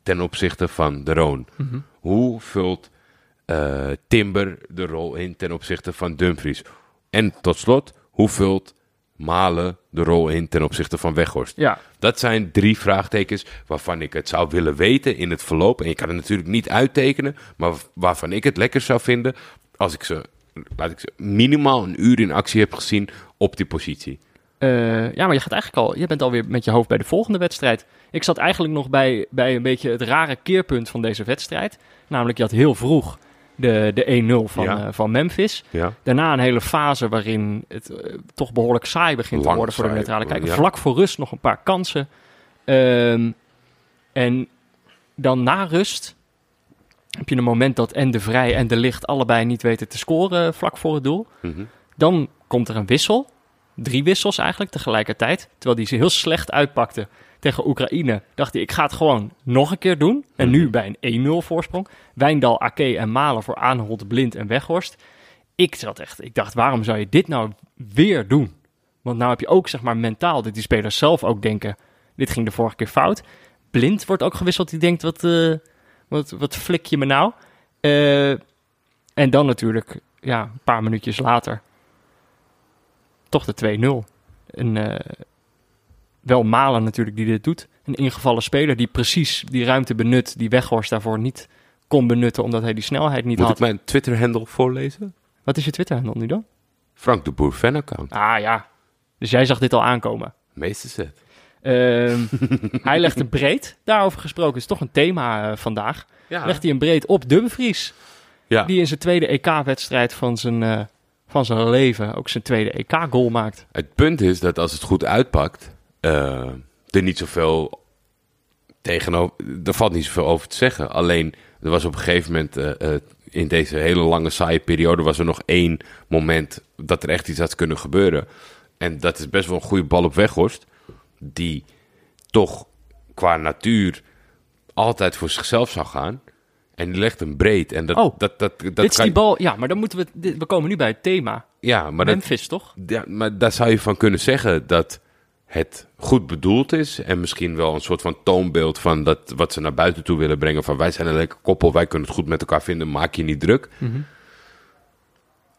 ten opzichte van de Roon? Hoe vult eh, Timber de rol in ten opzichte van Dumfries? En tot slot, hoe vult Malen de rol in ten opzichte van Weghorst? Ja, Dat zijn drie vraagtekens waarvan ik het zou willen weten in het verloop. En je kan het natuurlijk niet uittekenen, maar waarvan ik het lekker zou vinden als ik ze, laat ik ze, minimaal een uur in actie heb gezien op die positie. Eh, ja, maar je gaat eigenlijk al, je bent alweer met je hoofd bij de volgende wedstrijd. Ik zat eigenlijk nog bij, bij een beetje het rare keerpunt van deze wedstrijd. Namelijk, je had heel vroeg de, de 1-0 van, Ja. eh, van Memphis. Ja. Daarna een hele fase waarin het eh, toch behoorlijk saai begint te worden voor de neutrale kijker. ja. Vlak voor rust nog een paar kansen. Ehm, en dan na rust heb je een moment dat en de Vrij en de Licht allebei niet weten te scoren vlak voor het doel. Mhm. Dan komt er een wissel. Drie wissels eigenlijk tegelijkertijd. Terwijl die ze heel slecht uitpakte tegen Oekraïne. Dacht hij, ik ga het gewoon nog een keer doen. En nu bij een 1-0 voorsprong. Wijndal, Ake en Malen voor Aanholt, Blind en Weghorst. Ik zat echt, ik dacht, waarom zou je dit nou weer doen? Want nou heb je ook zeg maar mentaal dat die spelers zelf ook denken, dit ging de vorige keer fout. Blind wordt ook gewisseld, die denkt, wat, eh, wat, wat flik je me nou? Eh, en dan natuurlijk, ja, een paar minuutjes later, toch de 2-0. En eh, wel Malen natuurlijk die dit doet. Een ingevallen speler die precies die ruimte benut die Weghorst daarvoor niet kon benutten, omdat hij die snelheid niet Moet had. ik mijn Twitter-handle voorlezen? Wat is je Twitter-handle nu dan? Frank de Boer fan-account. Ah ja, dus jij zag dit al aankomen. Meeste set. Ehm, hij legt een breed, daarover gesproken, is toch een thema eh, vandaag. Ja. Legt hij een breed op Dumfries, ja. die in zijn tweede EK-wedstrijd van zijn, eh, van zijn leven ook zijn tweede EK-goal maakt. Het punt is dat als het goed uitpakt, eh, er niet zoveel tegenover, er valt niet zoveel over te zeggen. Alleen, er was op een gegeven moment eh, eh, in deze hele lange saaie periode was er nog één moment dat er echt iets had kunnen gebeuren. En dat is best wel een goede bal op Weghorst, die toch qua natuur altijd voor zichzelf zou gaan. En die legt hem breed. En dat, Oh, dat, dat, dat dit is kan- die bal, ja, maar dan moeten we, dit- we komen nu bij het thema. Ja, maar dat, Memphis, toch? ja, maar daar zou je van kunnen zeggen dat het goed bedoeld is. En misschien wel een soort van toonbeeld van dat, wat ze naar buiten toe willen brengen. Van wij zijn een lekker koppel, wij kunnen het goed met elkaar vinden, maak je niet druk.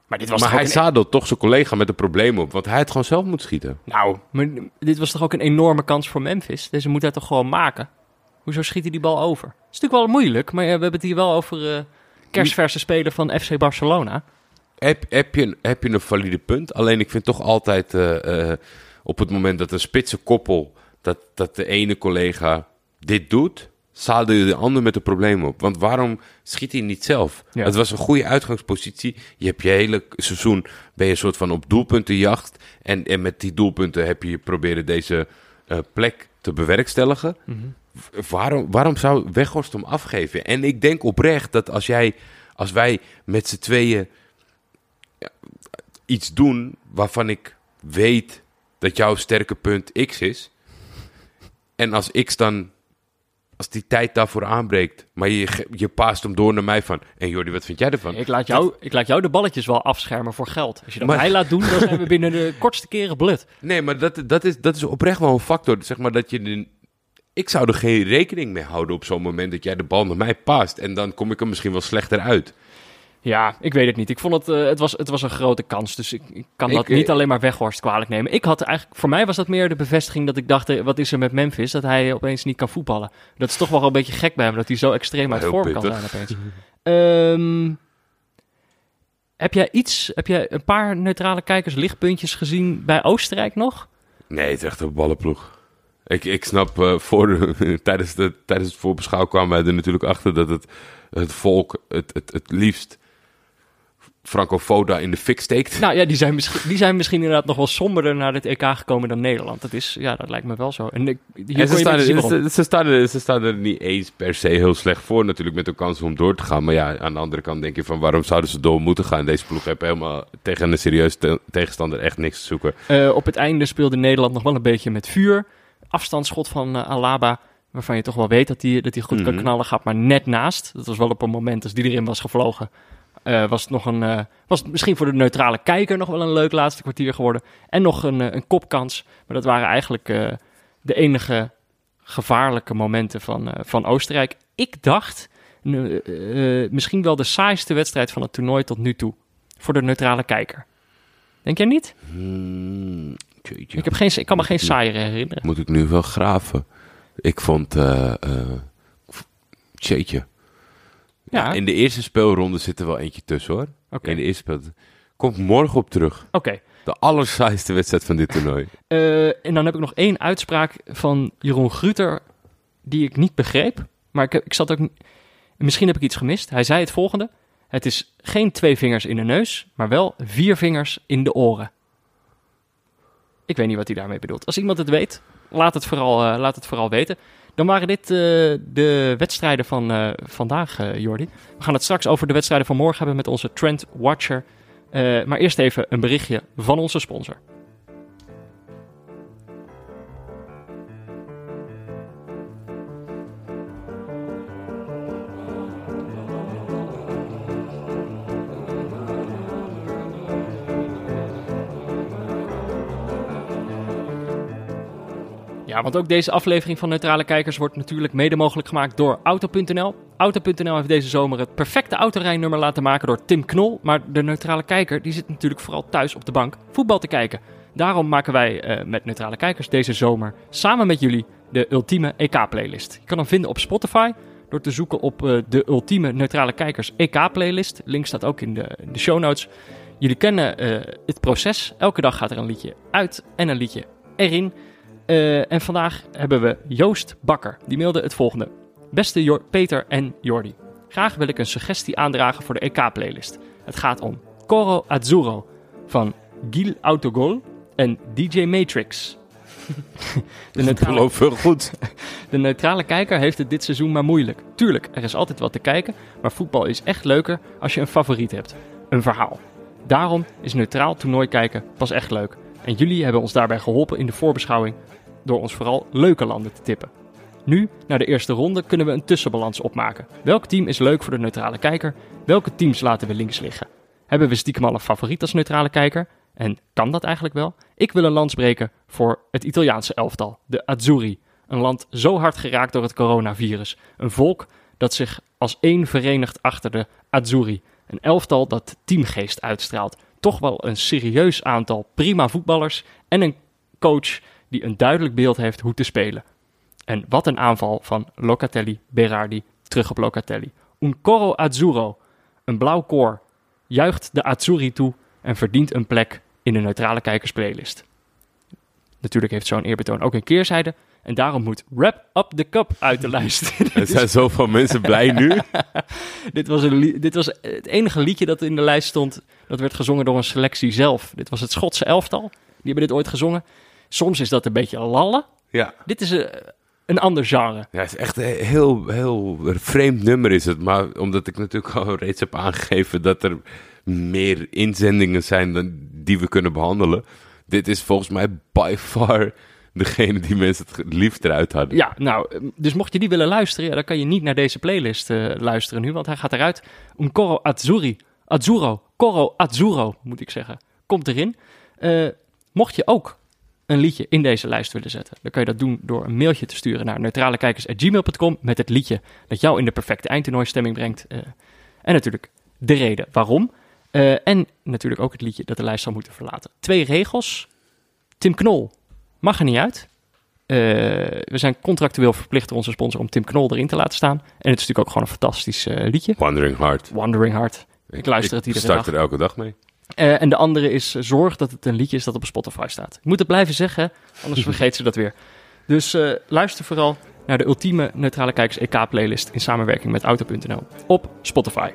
Maar dit was maar hij een, zadelt toch zijn collega met een probleem op, want hij het gewoon zelf moet schieten. Nou, maar dit was toch ook een enorme kans voor Memphis? Deze moet hij toch gewoon maken? Hoezo schiet hij die bal over? Het is natuurlijk wel moeilijk, maar we hebben het hier wel over eh kerstverse speler van FC Barcelona. Heb, heb, je, een- heb je een valide punt? Alleen ik vind toch altijd eh, eh, op het moment dat een spitse koppel, dat, dat de ene collega dit doet, zadel je de ander met een probleem op. Want waarom schiet hij niet zelf? Ja. Het was een goede uitgangspositie. Je hebt je hele seizoen, ben je een soort van op doelpuntenjacht. En, en met die doelpunten heb je proberen deze eh, plek te bewerkstelligen. W- Waarom, waarom zou Weghorst hem afgeven? En ik denk oprecht dat als jij, als wij met z'n tweeën ja, iets doen waarvan ik weet dat jouw sterke punt X is. En als X dan, als die tijd daarvoor aanbreekt, maar je, je paast hem door naar mij van. En Jordi, wat vind jij ervan? Ik laat, jou, ik laat jou de balletjes wel afschermen voor geld. Als je dat Maar- mij laat doen, dan zijn we binnen de kortste keren blut. Nee, maar dat, dat, is, dat is oprecht wel een factor. Zeg maar dat je. de- ik zou er geen rekening mee houden op zo'n moment dat jij de bal naar mij paast. En dan kom ik er misschien wel slechter uit. Ja, ik weet het niet. Ik vond het, eh, het, was, het was een grote kans. Dus ik, ik kan dat eh, niet alleen maar Weghorst kwalijk nemen. Ik had eigenlijk, voor mij was dat meer de bevestiging dat ik dacht, eh, wat is er met Memphis? Dat hij opeens niet kan voetballen. Dat is toch wel een beetje gek bij hem, dat hij zo extreem uit vorm kan zijn opeens. Ehm, heb jij iets, heb jij een paar neutrale kijkers lichtpuntjes gezien bij Oostenrijk nog? Nee, het is echt een ballenploeg. Ik, ik snap, eh, voor de- tijdens, de, tijdens het voorbeschouw kwamen wij er natuurlijk achter dat het, het volk het, het, het liefst Franco Foda in de fik steekt. Nou ja, die zijn, misschien, die zijn misschien inderdaad nog wel somberder naar dit EK gekomen dan Nederland. Dat, is, ja, dat lijkt me wel zo. En ik, hier En ze, staan er, ze, ze staan er, ze staan er niet eens per se heel slecht voor natuurlijk met de kans om door te gaan. Maar ja, aan de andere kant denk je van waarom zouden ze door moeten gaan? Deze ploeg heeft helemaal tegen een serieus te- tegenstander echt niks te zoeken. Eh, op het einde speelde Nederland nog wel een beetje met vuur. Afstandsschot van eh, Alaba, waarvan je toch wel weet dat hij dat die goed kan Mhm. knallen, gaat maar net naast. Dat was wel op een moment als die erin was gevlogen. Eh, was het nog een, eh, was het misschien voor de neutrale kijker nog wel een leuk laatste kwartier geworden. En nog een, eh, een kopkans. Maar dat waren eigenlijk de enige gevaarlijke momenten van, van Oostenrijk. Ik dacht misschien wel de saaiste wedstrijd van het toernooi tot nu toe. Voor de neutrale kijker. Denk jij niet? Hmm. Ik, heb geen, ik kan me geen saaier herinneren. Moet ik nu wel graven? Ik vond, jeetje. Ja, Ja, in de eerste speelronde zit er wel eentje tussen hoor. oké. In de eerste speel. Kom ik morgen op terug. Oké. De allersaaiste wedstrijd van dit toernooi. Eh, en dan heb ik nog één uitspraak van Jeroen Gruter die ik niet begreep. Maar ik, ik zat ook... Misschien heb ik iets gemist. Hij zei het volgende. Het is geen twee vingers in de neus, maar wel vier vingers in de oren. Ik weet niet wat hij daarmee bedoelt. Als iemand het weet, laat het vooral, eh, laat het vooral weten. Dan waren dit eh, de wedstrijden van eh, vandaag, eh, Jordi. We gaan het straks over de wedstrijden van morgen hebben met onze Trend Watcher. Maar eerst even een berichtje van onze sponsor. Want ook deze aflevering van Neutrale Kijkers wordt natuurlijk mede mogelijk gemaakt door Auto.nl. Auto.nl heeft deze zomer het perfecte autorijnummer laten maken door Tim Knol. Maar de Neutrale Kijker die zit natuurlijk vooral thuis op de bank voetbal te kijken. Daarom maken wij eh, met Neutrale Kijkers deze zomer samen met jullie de ultieme EK-playlist. Je kan hem vinden op Spotify door te zoeken op eh, de ultieme Neutrale Kijkers EK-playlist. Link staat ook in de, de show notes. Jullie kennen eh, het proces. Elke dag gaat er een liedje uit en een liedje erin. Eh, en vandaag hebben we Joost Bakker. Die mailde het volgende. Beste Peter en Jordi. Graag wil ik een suggestie aandragen voor de EK-playlist. Het gaat om Coro Azzurro van Gil Autogol en DJ Matrix. de, neutrale, veel goed. de neutrale kijker heeft het dit seizoen maar moeilijk. Tuurlijk, er is altijd wat te kijken, maar voetbal is echt leuker als je een favoriet hebt. Een verhaal. Daarom is neutraal toernooi kijken pas echt leuk. En jullie hebben ons daarbij geholpen in de voorbeschouwing door ons vooral leuke landen te tippen. Nu, na de eerste ronde, kunnen we een tussenbalans opmaken. Welk team is leuk voor de neutrale kijker? Welke teams laten we links liggen? Hebben we stiekem al een favoriet als neutrale kijker? En kan dat eigenlijk wel? Ik wil een lans breken voor het Italiaanse elftal, de Azzurri. Een land zo hard geraakt door het coronavirus. Een volk dat zich als één verenigt achter de Azzurri. Een elftal dat teamgeest uitstraalt. Toch wel een serieus aantal prima voetballers en een coach die een duidelijk beeld heeft hoe te spelen. En wat een aanval van Locatelli, Berardi, terug op Locatelli. Un coro azzurro, een blauw koor, juicht de Azzurri toe en verdient een plek in de neutrale kijkersplaylist. Natuurlijk heeft zo'n eerbetoon ook een keerzijde en daarom moet Wrap Up the Cup uit de lijst. Er zijn zoveel mensen blij nu. dit, was een dit was het enige liedje dat in de lijst stond, dat werd gezongen door een selectie zelf. Dit was het Schotse elftal, die hebben dit ooit gezongen. Soms is dat een beetje lallen. Ja. Dit is een, een ander genre. Ja, het is echt een heel, heel vreemd nummer is het. Maar omdat ik natuurlijk al reeds heb aangegeven dat er meer inzendingen zijn dan die we kunnen behandelen. Dit is volgens mij by far degene die mensen het liefst eruit hadden. Ja, nou, dus mocht je die willen luisteren, ja, dan kan je niet naar deze playlist eh, luisteren nu, want hij gaat eruit. Un coro azzurri, azzurro, coro azzurro, moet ik zeggen, komt erin. Eh, mocht je ook een liedje in deze lijst willen zetten, dan kan je dat doen door een mailtje te sturen naar neutralekijkers.gmail.com met het liedje dat jou in de perfecte eindtoernooistemming brengt. eh, en natuurlijk de reden waarom. Eh, en natuurlijk ook het liedje dat de lijst zal moeten verlaten. Twee regels. Tim Knol mag er niet uit. Eh, we zijn contractueel verplicht door onze sponsor om Tim Knol erin te laten staan. En het is natuurlijk ook gewoon een fantastisch liedje. Wandering Heart. Wandering Heart. Ik luister het iedere start dag. er elke dag mee. Eh, en de andere is eh, zorg dat het een liedje is dat op Spotify staat. Ik moet het blijven zeggen, anders vergeet ze dat weer. Dus eh, luister vooral naar de ultieme neutrale kijkers EK playlist in samenwerking met Auto.nl op Spotify.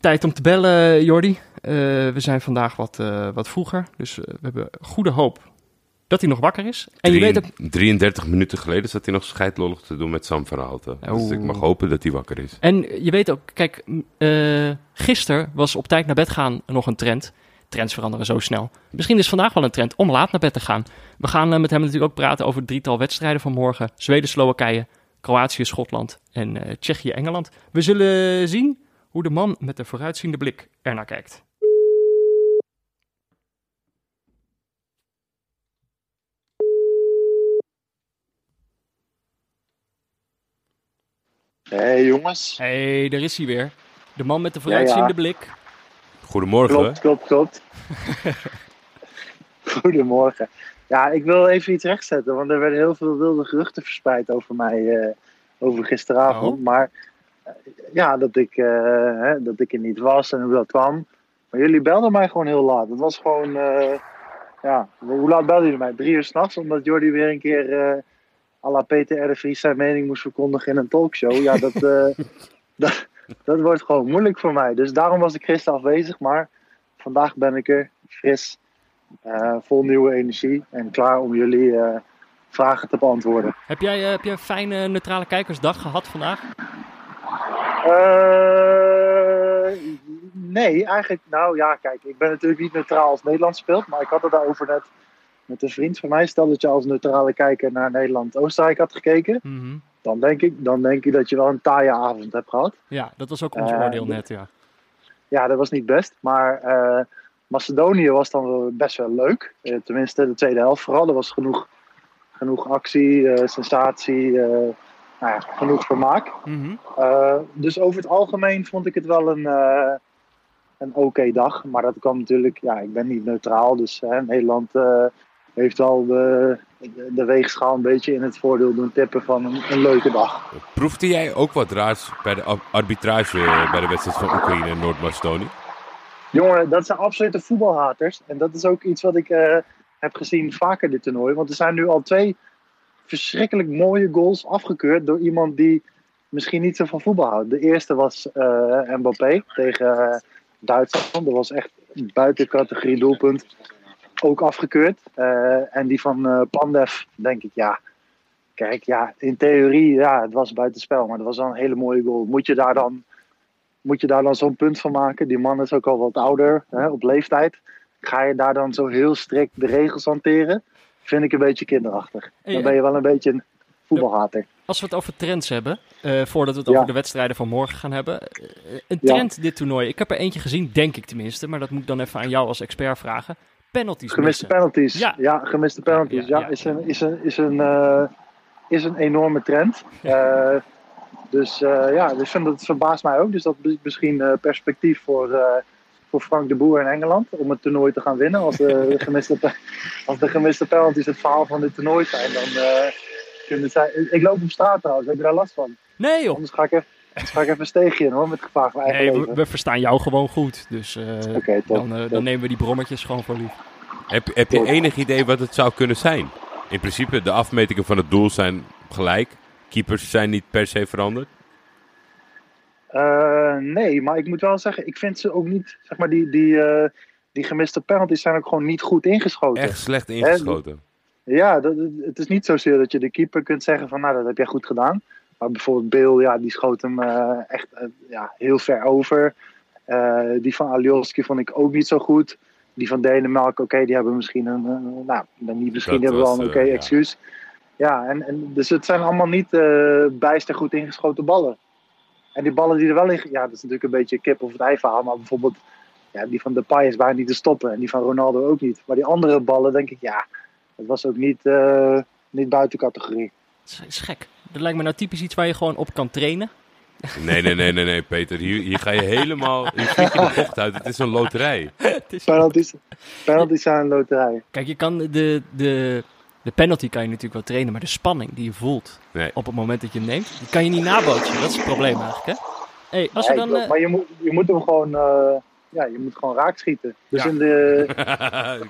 Tijd om te bellen, Jordi. We zijn vandaag wat, wat vroeger, dus we hebben goede hoop dat hij nog wakker is. En je weet ook, 33 minuten geleden zat hij nog scheidlollig te doen met Sam van Raalte. Dus ik mag hopen dat hij wakker is. en je weet ook, kijk, eh gisteren was op tijd naar bed gaan nog een trend. Trends veranderen zo snel. Misschien is vandaag wel een trend om laat naar bed te gaan. We gaan eh, met hem natuurlijk ook praten over het drietal wedstrijden van morgen. Zweden, Slowakije, Kroatië, Schotland en eh, Tsjechië, Engeland. We zullen zien hoe de man met de vooruitziende blik ernaar kijkt. Hey, jongens. Hé, hey, daar is hij weer. De man met de vooruitziende Ja, ja. blik. Goedemorgen. Klopt, klopt, klopt. Goedemorgen. Ja, ik wil even iets rechtzetten, want er werden heel veel wilde geruchten verspreid over mij eh, over gisteravond. Oh. Maar eh, ja, dat ik, eh, hè, dat ik er niet was en hoe dat kwam. Maar jullie belden mij gewoon heel laat. Het was gewoon, eh, ja, hoe laat belden jullie mij? Drie uur s'nachts, omdat Jordi weer een keer eh à la Peter R. Vries zijn mening moest verkondigen in een talkshow. Ja, dat, eh, dat, dat wordt gewoon moeilijk voor mij. Dus daarom was ik gisteren afwezig. Maar vandaag ben ik er fris, eh, vol nieuwe energie en klaar om jullie eh, vragen te beantwoorden. Heb jij, heb jij een fijne neutrale kijkersdag gehad vandaag? Nee, eigenlijk, nou ja, kijk, ik ben natuurlijk niet neutraal als Nederland speelt. Maar ik had het daarover net met een vriend van mij. Stel dat je als neutrale kijker naar Nederland-Oostenrijk had gekeken. Mhm. Dan denk, ik, dan denk ik dat je wel een taaie avond hebt gehad. Ja, dat was ook ons oordeel net, ja. Ja, dat was niet best. Maar eh, Macedonië was dan best wel leuk. Eh, tenminste, de tweede helft vooral. Er was genoeg, genoeg actie, sensatie, nou ja, genoeg vermaak. Mhm. Dus over het algemeen vond ik het wel een, een oké dag. Maar dat kwam natuurlijk, ja, ik ben niet neutraal. Dus hè, Nederland heeft wel de, de weegschaal een beetje in het voordeel doen tippen van een, een leuke dag. Proefde jij ook wat raars bij de ar- arbitrage eh, bij de wedstrijd van Oekraïne en Noord-Macedonië? Jongen, dat zijn absolute voetbalhaters. En dat is ook iets wat ik eh, heb gezien vaker dit toernooi. Want er zijn nu al twee verschrikkelijk mooie goals afgekeurd door iemand die misschien niet zo van voetbal houdt. De eerste was eh Mbappé tegen Duitsland. Dat was echt buiten categorie doelpunt. Ook afgekeurd. Eh, en die van eh, Pandev, denk ik, ja. Kijk, ja, in theorie, ja, het was buitenspel. Maar dat was wel een hele mooie goal. Moet je daar dan moet je daar dan zo'n punt van maken? Die man is ook al wat ouder, hè, op leeftijd. Ga je daar dan zo heel strikt de regels hanteren? Vind ik een beetje kinderachtig. Dan ben je wel een beetje een voetbalhater. Als we het over trends hebben, eh, voordat we het Ja. over de wedstrijden van morgen gaan hebben. een Ja. trend dit toernooi. Ik heb er eentje gezien, denk ik tenminste. Maar dat moet ik dan even aan jou als expert vragen. Penalties Gemiste missen. penalties. Ja. Ja, gemiste penalties. Ja, is, een, is, een, is, een, eh, is een enorme trend. Eh, dus eh, ja, ik vind dat het verbaast mij ook. Dus dat is misschien perspectief voor, voor Frank de Boer in Engeland om het toernooi te gaan winnen. Als de, gemiste, als de gemiste penalties het verhaal van dit toernooi zijn, dan kunnen zij. Ik loop op straat trouwens, heb je daar last van? Nee joh. Anders ga ik even, ga ik even een steegje in hoor, met gevaar eigen Nee, we, leven. we verstaan jou gewoon goed. Dus eh, top. dan, eh, dan nemen we die brommetjes gewoon voor lief. Heb, heb je enig idee wat het zou kunnen zijn? In principe, de afmetingen van het doel zijn gelijk. Keepers zijn niet per se veranderd. Eh, nee, maar ik moet wel zeggen, ik vind ze ook niet, zeg maar, die, die, eh, die gemiste penalties zijn ook gewoon niet goed ingeschoten. Echt slecht ingeschoten. Ja, dat, het is niet zozeer dat je de keeper kunt zeggen van, nou, dat heb jij goed gedaan. Maar bijvoorbeeld Bill, ja, die schoot hem eh, echt eh, ja, heel ver over. Eh, die van Alioski vond ik ook niet zo goed. Die van Denemarken, oké, die hebben misschien een, nou, dan niet misschien, Dat die hebben wel een oké excuus. Ja, en, en, dus het zijn allemaal niet eh, bijster goed ingeschoten ballen. En die ballen die er wel in, ja, dat is natuurlijk een beetje kip of het ei verhaal. Maar bijvoorbeeld, ja, die van Depay is bijna niet te stoppen. En die van Ronaldo ook niet. Maar die andere ballen, denk ik, ja, dat was ook niet, eh, niet buiten categorie. Dat is gek. Dat lijkt me nou typisch iets waar je gewoon op kan trainen. Nee, nee, nee, nee, nee, Peter. Hier, hier ga je helemaal. Hier je de bocht uit. Het is een loterij. Het is- Penalties, penalties zijn een loterij. Kijk, je kan de, de, de penalty kan je natuurlijk wel trainen, maar de spanning die je voelt Nee. op het moment dat je hem neemt, die kan je niet nabootsen. Dat is het probleem eigenlijk, hè? Hey, als we Nee, dan... klopt. eh, Maar je moet, je moet hem gewoon, eh, ja, je moet gewoon raak schieten. Dus Ja. in, de,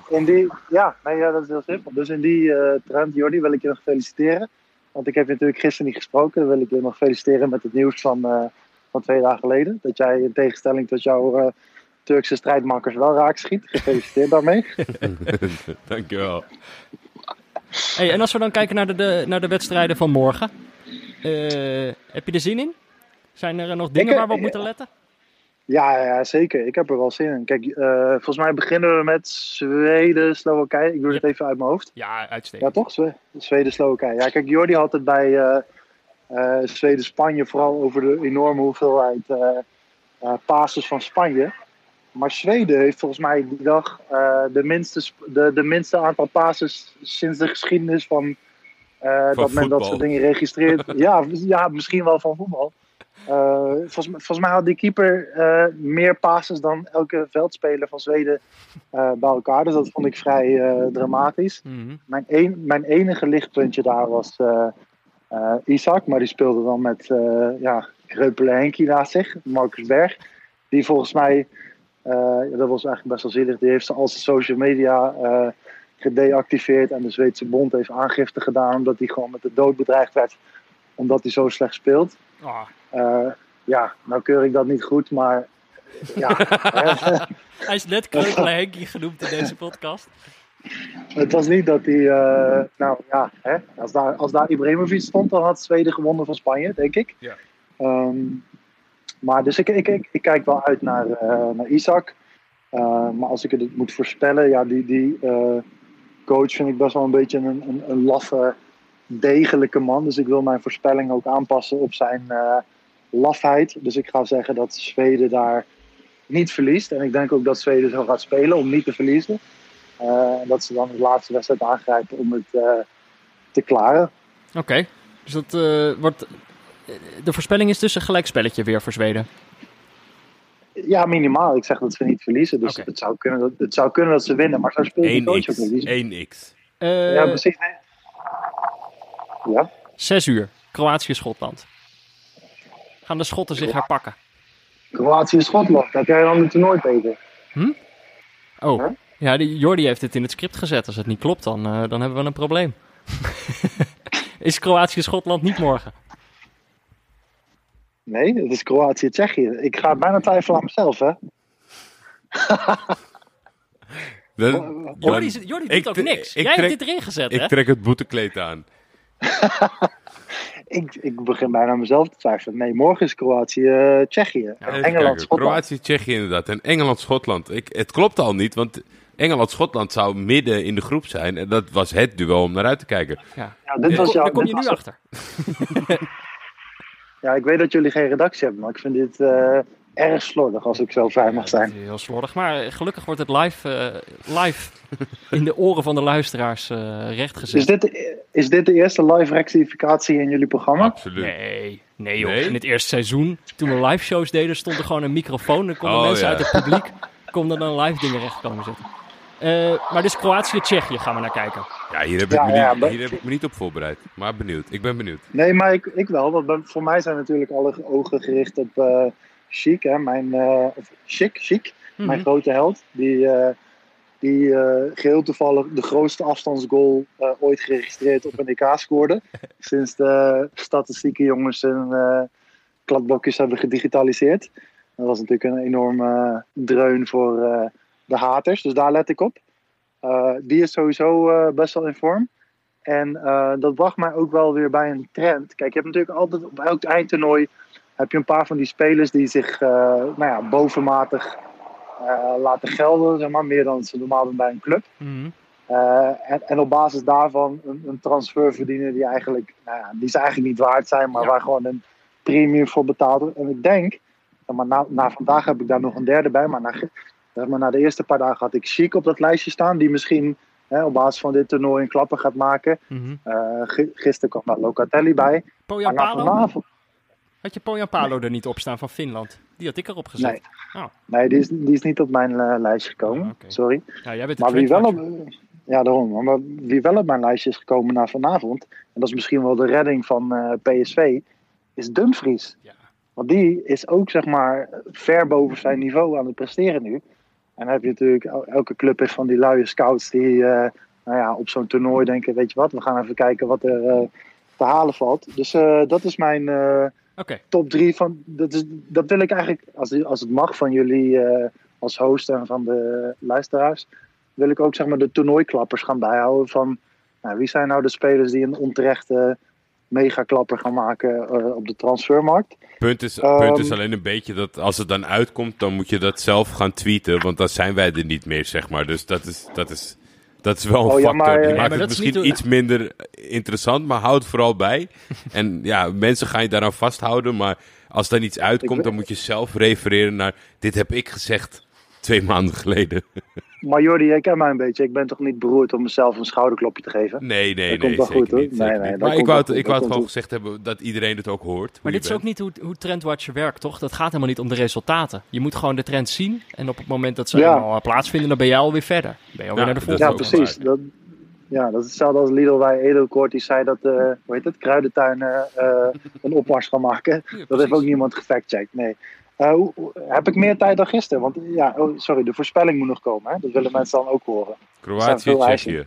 in die, ja, nee, ja, dat is heel simpel. Dus in die eh trend, Jordi, wil ik je nog feliciteren. Want ik heb je natuurlijk gisteren niet gesproken. Dan wil ik je nog feliciteren met het nieuws van, eh, van twee dagen geleden. Dat jij in tegenstelling tot jouw eh, Turkse strijdmakkers wel raak schiet. Gefeliciteerd daarmee. Dankjewel. Hey, en als we dan kijken naar de, de, naar de wedstrijden van morgen. eh, heb je er zin in? Zijn er nog dingen Ik, waar we op moeten letten? Ja, ja, zeker. Ik heb er wel zin in. Kijk, eh, volgens mij beginnen we met Zweden, Slowakije. Ik doe het Ja. even uit mijn hoofd. Ja, Ja, uitstekend. toch? Zwe- Zweden, Slowakije. Ja, kijk, Jordi had het bij eh, eh, Zweden-Spanje vooral over de enorme hoeveelheid passes van Spanje. Maar Zweden heeft volgens mij die dag de, minste, de, de minste aantal passes sinds de geschiedenis van, dat men dat soort dingen registreert. ja, ja, misschien wel van voetbal. Eh, volgens, mij- volgens mij had die keeper eh, meer passes dan elke veldspeler van Zweden eh, bij elkaar. Dus dat vond ik vrij dramatisch. Mhm. Mijn, een, mijn enige lichtpuntje daar was Isaac, maar die speelde dan met ja, Kreupele Henkie naast zich, Marcus Berg. Die volgens mij, ja, dat was eigenlijk best wel zielig, die heeft ze al zijn social media gedeactiveerd en de Zweedse bond heeft aangifte gedaan omdat hij gewoon met de dood bedreigd werd omdat hij zo slecht speelt. Ah, Eh, ja, nou keur ik dat niet goed, maar ja, hij is net Kreupele Henkie genoemd in deze podcast. Het was niet dat hij, eh, nou ja, hè, als, daar, als daar Ibrahimovic stond, dan had Zweden gewonnen van Spanje, denk ik. Ja. Ehm, maar dus ik, ik, ik, ik kijk wel uit naar, eh, naar Isaac. Eh, maar als ik het moet voorspellen, ja, die, die eh, coach vind ik best wel een beetje een, een, een laffe, degelijke man. Dus ik wil mijn voorspelling ook aanpassen op zijn eh, lafheid. Dus ik ga zeggen dat Zweden daar niet verliest. En ik denk ook dat Zweden zo gaat spelen om niet te verliezen. Eh, en dat ze dan de laatste wedstrijd aangrijpen om het eh, te klaren. Oké, dus dat eh, wordt... De voorspelling is dus een gelijkspelletje weer voor Zweden. Ja, minimaal. Ik zeg dat ze niet verliezen. Dus het, zou kunnen dat, het zou kunnen dat ze winnen. Maar zo speelt de coach ook 1x. niet. 1x. Eh, Ja, precies. Ja, Zes uur, Kroatië-Schotland. Gaan de Schotten zich herpakken? Kroatië en Schotland. Heb jij dan het toernooi beter? Oh, Huh? ja, die, Jordi heeft het in het script gezet. Als het niet klopt, dan, eh, dan hebben we een probleem. is Kroatië-Schotland niet morgen? Nee, het is Kroatië-Tsjechië. Ik ga bijna twijfelen aan mezelf, hè? Dan- Jordi, ik doet ook niks. ik Jij trek- hebt dit erin gezet, Ik hè? trek het boetekleed aan. Ik, ik begin bijna aan mezelf te twijfelen. Nee, morgen is Kroatië-Tsjechië. En kijken. Engeland-Schotland. Kroatië, Tsjechië inderdaad. En Engeland-Schotland. Ik- Het klopt al niet, want Engeland-Schotland zou midden in de groep zijn. En dat was het duel om naar uit te kijken. Ja. Ja, dit Daar was kom, jouw- daar kom je nu achter. Ja, ik weet dat jullie geen redactie hebben, maar ik vind dit eh, erg slordig als ik zo vrij mag zijn. Heel slordig, maar gelukkig wordt het live, eh, live in de oren van de luisteraars eh rechtgezet. Is dit, de, is dit de eerste live rectificatie in jullie programma? Absoluut. Nee, nee joh. Nee? In het eerste seizoen, toen we live shows deden, stond er gewoon een microfoon. Dan konden Oh, mensen ja. uit het publiek konden dan live dingen recht komen zetten. Eh, maar dus Kroatië-Tsjechië gaan we naar kijken. Ja, hier heb, Ja, ik me ja, niet, maar- hier heb ik me niet op voorbereid. Maar benieuwd. Ik ben benieuwd. Nee, maar ik, ik wel. Want voor mij zijn natuurlijk alle ogen gericht op eh Chic, hè, mijn, eh, of Chic, Chic, mijn Mhm. grote held. Die, eh, die eh, geheel toevallig de grootste afstandsgoal ooit geregistreerd op een EK scoorde. Sinds de statistieke jongens hun kladblokjes hebben gedigitaliseerd. Dat was natuurlijk een enorme dreun voor de haters, dus daar let ik op. Die is sowieso best wel in vorm. En dat bracht mij ook wel weer bij een trend. Kijk, je hebt natuurlijk altijd op elk eindtoernooi heb je een paar van die spelers die zich eh, nou ja, bovenmatig eh, laten gelden, zeg maar, meer dan ze normaal doen bij een club. Mhm. Eh, en, en op basis daarvan een, een transfer verdienen die eigenlijk, nou ja, die ze eigenlijk niet waard zijn, maar Ja. waar gewoon een premium voor betaald wordt. En ik denk, zeg maar na, na vandaag heb ik daar nog een derde bij, maar na, zeg maar na de eerste paar dagen had ik Chic op dat lijstje staan, die misschien hè, op basis van dit toernooi een klapper gaat maken. Mhm. Gi- gisteren kwam daar Locatelli bij. Poyan Maar na Palo? vanavond, Had je Poyan Palo er niet op staan van Finland? Die had ik erop gezet. Nee. Oh. nee, die is, die is niet op mijn eh, lijstje gekomen, Ah, sorry. Ja, jij bent Maar wie wel, op, ja, daarom. Maar wie wel op mijn lijstje is gekomen na vanavond, en dat is misschien wel de redding van eh, PSV, is Dumfries. Ja. Want die is ook zeg maar ver boven zijn niveau aan het presteren nu. En dan heb je natuurlijk, el- elke club heeft van die luie scouts die eh, nou ja, op zo'n toernooi denken, weet je wat, we gaan even kijken wat er te halen valt. Dus dat is mijn, Oké. top drie van. Dat, is, dat wil ik eigenlijk, als, als het mag van jullie eh, als host en van de luisteraars, wil ik ook zeg maar de toernooiklappers gaan bijhouden. Van nou, wie zijn nou de spelers die een onterechte megaklapper gaan maken eh, op de transfermarkt? Punt is, Ehm, punt is alleen een beetje dat als het dan uitkomt, dan moet je dat zelf gaan tweeten. Want dan zijn wij er niet meer, zeg maar. Dus dat is, dat is, dat is wel een Oh, ja, factor. maar, Die eh, maakt het misschien niet iets minder interessant, maar houd het vooral bij. en ja, mensen gaan je daaraan vasthouden. Maar als dan iets uitkomt, Ik- dan moet je zelf refereren naar... Dit heb ik gezegd twee maanden geleden. Maar Jordi, jij kent mij een beetje. Ik ben toch niet beroerd om mezelf een schouderklopje te geven? Nee, nee, Dat nee, komt wel zeker goed, hoor. niet. zeker Nee, nee, Maar ik wou het, ik wou het gewoon gezegd hebben dat iedereen het ook hoort. Maar dit is ook niet hoe, hoe Trendwatcher werkt, toch? Dat gaat helemaal niet om de resultaten. Je moet gewoon de trend zien. En op het moment dat ze Ja. eenmaal eh, plaatsvinden, dan ben jij alweer verder. Ben je alweer Ja, naar de volgende. Ja, precies. Dat, ja, dat is hetzelfde als Lidl bij Edelkoort. Die zei dat, eh hoe heet het, kruidentuinen eh, een opmars gaan maken. Ja, Dat heeft ook niemand gefactcheckt, nee. Eh, heb ik meer tijd dan gisteren? Want ja, oh, sorry, de voorspelling moet nog komen. Hè? Dat willen mensen dan ook horen. Kroatië. Tsjechië.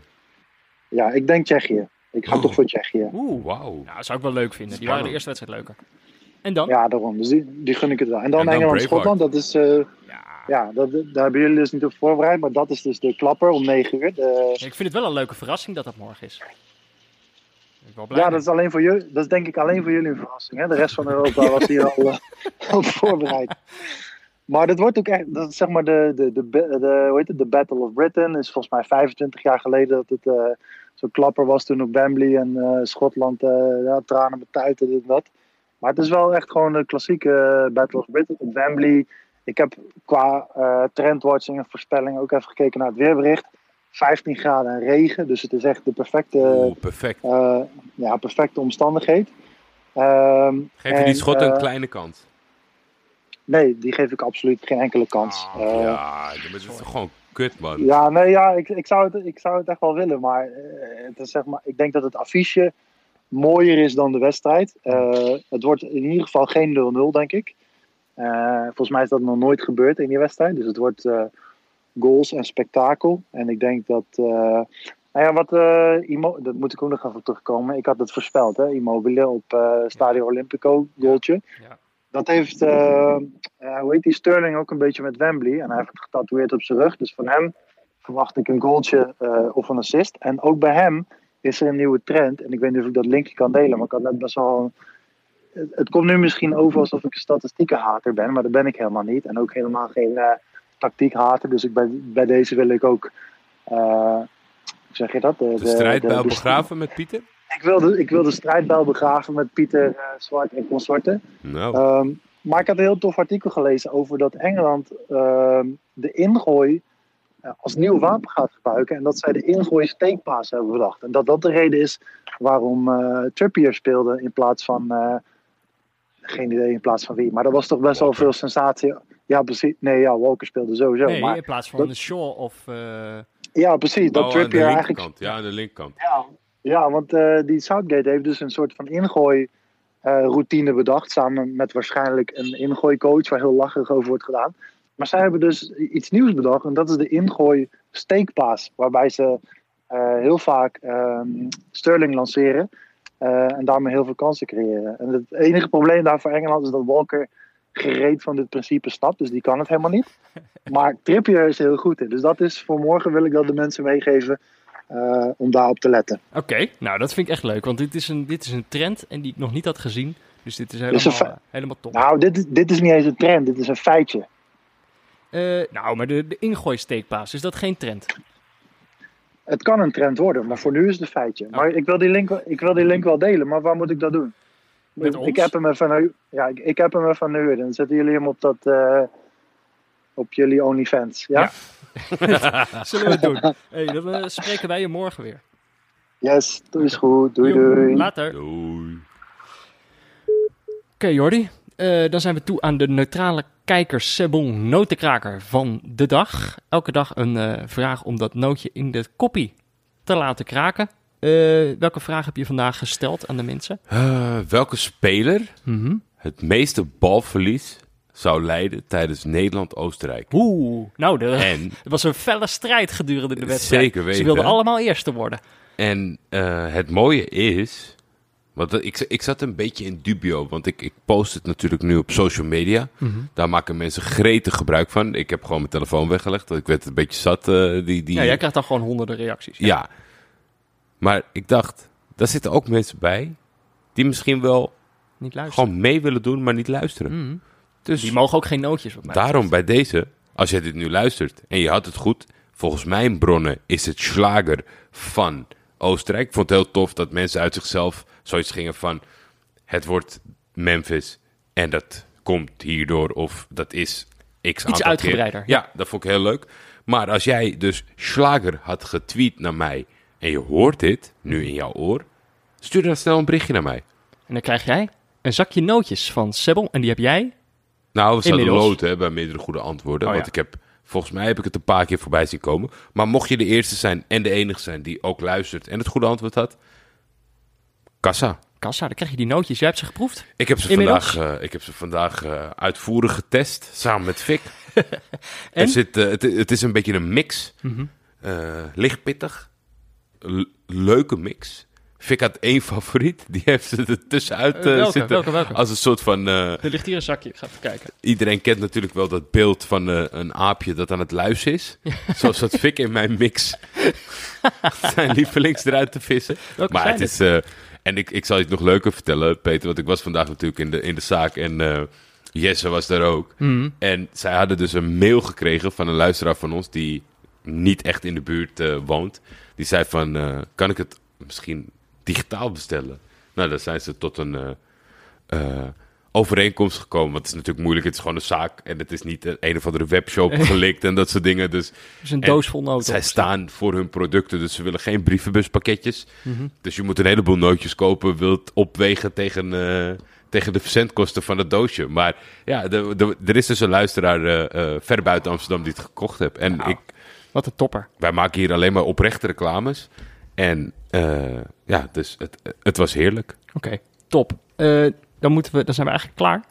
Ja, ik denk Tsjechië. Ik ga Oh. toch voor Tsjechië. Oeh, Wauw. nou, zou ik wel leuk vinden. Die waren de eerste wedstrijd leuker. En dan? Ja, daarom. Dus die, die gun ik het wel. En dan, En dan Engeland-Schotland. Dat is, eh, Ja. ja, dat, daar hebben jullie dus niet op voorbereid. Maar dat is dus de klapper om 9 uur. De, Ik vind het wel een leuke verrassing dat dat morgen is. Ik ben wel blij ja, dat is, alleen voor jullie, dat is denk ik alleen voor jullie een verrassing. Hè? De rest van Europa was hier al, eh, al voorbereid. Maar dat wordt ook echt, dat is zeg maar de, de, de, de, de- hoe heet het, de Battle of Britain. is volgens mij 25 jaar geleden dat het eh, zo'n klapper was toen op Wembley en eh, Schotland eh ja, tranen met tuiten, dit en dat. Maar het is wel echt gewoon de klassieke Battle of Britain op Wembley. Ik heb qua eh trendwatching en voorspelling ook even gekeken naar het weerbericht. 15 graden en regen, dus het is echt de perfecte, Oeh, perfect. eh, ja, perfecte omstandigheid. Ehm, Geef je en, die Schotten een eh, kleine kans? Nee, die geef ik absoluut geen enkele kans. Ah, Eh, ja, dat is toch gewoon kut, man. Ja, nee, ja, ik, ik, zou het, ik zou het echt wel willen. Maar, het is zeg maar ik denk dat het affiche mooier is dan de wedstrijd. Het wordt in ieder geval geen 0-0, denk ik. Volgens mij is dat nog nooit gebeurd in die wedstrijd. Dus het wordt goals en spektakel. En ik denk dat. eh, nou ja, wat, eh, dat moet ik ook nog even terugkomen. Ik had het voorspeld, hè? Immobile op eh, Stadio Olimpico, goaltje. Ja. Dat heeft, hoe heet die, Sterling ook een beetje met Wembley. En hij heeft het getatoeëerd op zijn rug. Dus van hem verwacht ik een goaltje of een assist. En ook bij hem is er een nieuwe trend. En ik weet niet of ik dat linkje kan delen, maar ik had net best wel... Het, het komt nu misschien over alsof ik een statistiekenhater ben, maar dat ben ik helemaal niet. En ook helemaal geen eh tactiekhater. Dus ik bij, bij deze wil ik ook... eh, hoe zeg je dat? De strijdbijl begraven met Pieter? Ik wil, de, ik wil de strijdbijl begraven met Pieter eh, Zwart en consorten. Nou, Ehm, maar ik had een heel tof artikel gelezen over dat Engeland ehm, de ingooi eh, als nieuw wapen gaat gebruiken. En dat zij de ingooi steekpaas hebben bedacht. En dat dat de reden is waarom eh Trippier speelde in plaats van... geen idee in plaats van wie. Maar er was toch best wel veel sensatie. Ja, precies. Nee, ja, Walker speelde sowieso. Nee, maar, in plaats van dat- de Shaw of... eh, ja, precies. Dat Trippier eigenlijk. Ja, aan de linkerkant. ja, ja want eh, die Southgate heeft dus een soort van ingooi eh, routine bedacht. Samen met waarschijnlijk een ingooicoach waar heel lacherig over wordt gedaan. Maar zij hebben dus iets nieuws bedacht. En dat is de ingooi steekpaas. Waarbij ze eh, heel vaak ehm, Sterling lanceren. eh, en daarmee heel veel kansen creëren. En het enige probleem daar voor Engeland is dat Walker gereed van dit principe snapt. Dus die kan het helemaal niet. Maar Trippier is heel goed in. Dus dat is voor morgen wil ik dat de mensen meegeven eh, om daarop te letten. Oké, nou dat vind ik echt leuk. Want dit is, een, dit is een trend en die ik nog niet had gezien. Dus dit is helemaal, eh, helemaal top. Nou, dit, is- dit is niet eens een trend, dit is een feitje. Eh, nou, maar de, de ingooi-steekpaas, is dat geen trend? Het kan een trend worden, maar voor nu is het een feitje. Maar ik wil die link, ik wil die link wel delen, maar waar moet ik dat doen? Met ik, heb hem even nu. Ja, ik, ik heb hem even nu. Dan zetten jullie hem op dat. eh, op jullie OnlyFans. Ja? Zullen we het doen? hey, dan eh, spreken wij je morgen weer. Yes, dat is goed. Doei doei. Later. Doei. Oké, Jordi. Eh, dan zijn we toe aan de neutrale kijkers Sebon notenkraker van de dag. Elke dag een eh, vraag om dat nootje in de koppie te laten kraken. Eh, welke vraag heb je vandaag gesteld aan de mensen? Eh, welke speler Mhm. het meeste balverlies zou leiden tijdens Nederland-Oostenrijk? Oeh, nou, de, En, het was een felle strijd gedurende de wedstrijd. Zeker Ze weten. wilden allemaal eerste worden. en eh, het mooie is Want ik, ik zat een beetje in dubio, want ik, ik post het natuurlijk nu op social media. Daar maken mensen gretig gebruik van. Ik heb gewoon mijn telefoon weggelegd, want ik werd een beetje zat. die, die, Ja, jij krijgt dan gewoon honderden reacties. ja. Maar ik dacht, daar zitten ook mensen bij die misschien wel Niet luisteren. gewoon mee willen doen, maar niet luisteren. Mhm. Dus Die mogen ook geen nootjes op mij. daarom bij deze, als jij dit nu luistert en je had het goed, volgens mijn bronnen is het slager van Oostenrijk. Ik vond het heel tof dat mensen uit zichzelf zoiets gingen van, het wordt Memphis en dat komt hierdoor of dat is x keer. uitgebreider, Ja, dat vond ik heel leuk. Maar als jij dus slager had getweet naar mij en je hoort dit nu in jouw oor, stuur dan snel een berichtje naar mij. En dan krijg jij een zakje nootjes van Sebbel. En die heb jij. Nou, we Inmiddels. loten hè, bij meerdere goede antwoorden. Oh, want ja. ik heb, volgens mij heb ik het een paar keer voorbij zien komen. Maar mocht je de eerste zijn en de enige zijn die ook luistert en het goede antwoord had, kassa. Kassa, dan krijg je die nootjes. Jij hebt ze geproefd. Ik heb ze Inmiddels? vandaag, eh, ik heb ze vandaag eh, uitvoerig getest, samen met Fik. En? Er zit, eh, het, het is een beetje een mix. Eh, licht pittig. Leuke mix. Fik had één favoriet. Die heeft er tussenuit eh, welke, zitten. welke, welke? Als een soort van... eh, Er ligt hier een zakje. Ik ga even kijken. iedereen kent natuurlijk wel dat beeld van eh, een aapje dat aan het luisteren is. Zoals dat Fik in mijn mix zijn lievelings eruit te vissen. Maar het is... en ik, ik zal je het nog leuker vertellen, Peter. Want ik was vandaag natuurlijk in de, in de zaak en Jesse was daar ook. Mhm. En zij hadden dus een mail gekregen van een luisteraar van ons die niet echt in de buurt woont. Die zei van, eh, kan ik het misschien digitaal bestellen? Nou, daar zijn ze tot een eh, eh, overeenkomst gekomen. Want het is natuurlijk moeilijk, het is gewoon een zaak. En het is niet een, een of andere webshop gelikt en dat soort dingen. Dus Dus een En doos vol noten. zij staan voor hun producten, dus ze willen geen brievenbuspakketjes. Mhm. Dus je moet een heleboel nootjes kopen, wilt opwegen tegen, tegen de verzendkosten van het doosje. Maar ja, er is dus een luisteraar ver buiten Amsterdam die het gekocht heeft. En Nou. ik, Wat een topper. wij maken hier alleen maar oprechte reclames. En eh, ja, dus het, het was heerlijk. Oké, top. Eh, dan, moeten we, dan zijn we eigenlijk klaar.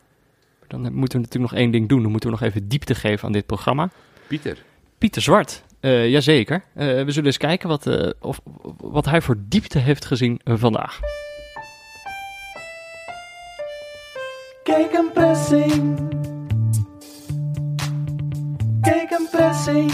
Dan moeten we natuurlijk nog één ding doen. Dan moeten we nog even diepte geven aan dit programma. Pieter. Pieter Zwart, eh jazeker. Eh, we zullen eens kijken wat, eh, of, wat hij voor diepte heeft gezien vandaag. Kijk een pressing. Kijk een pressing.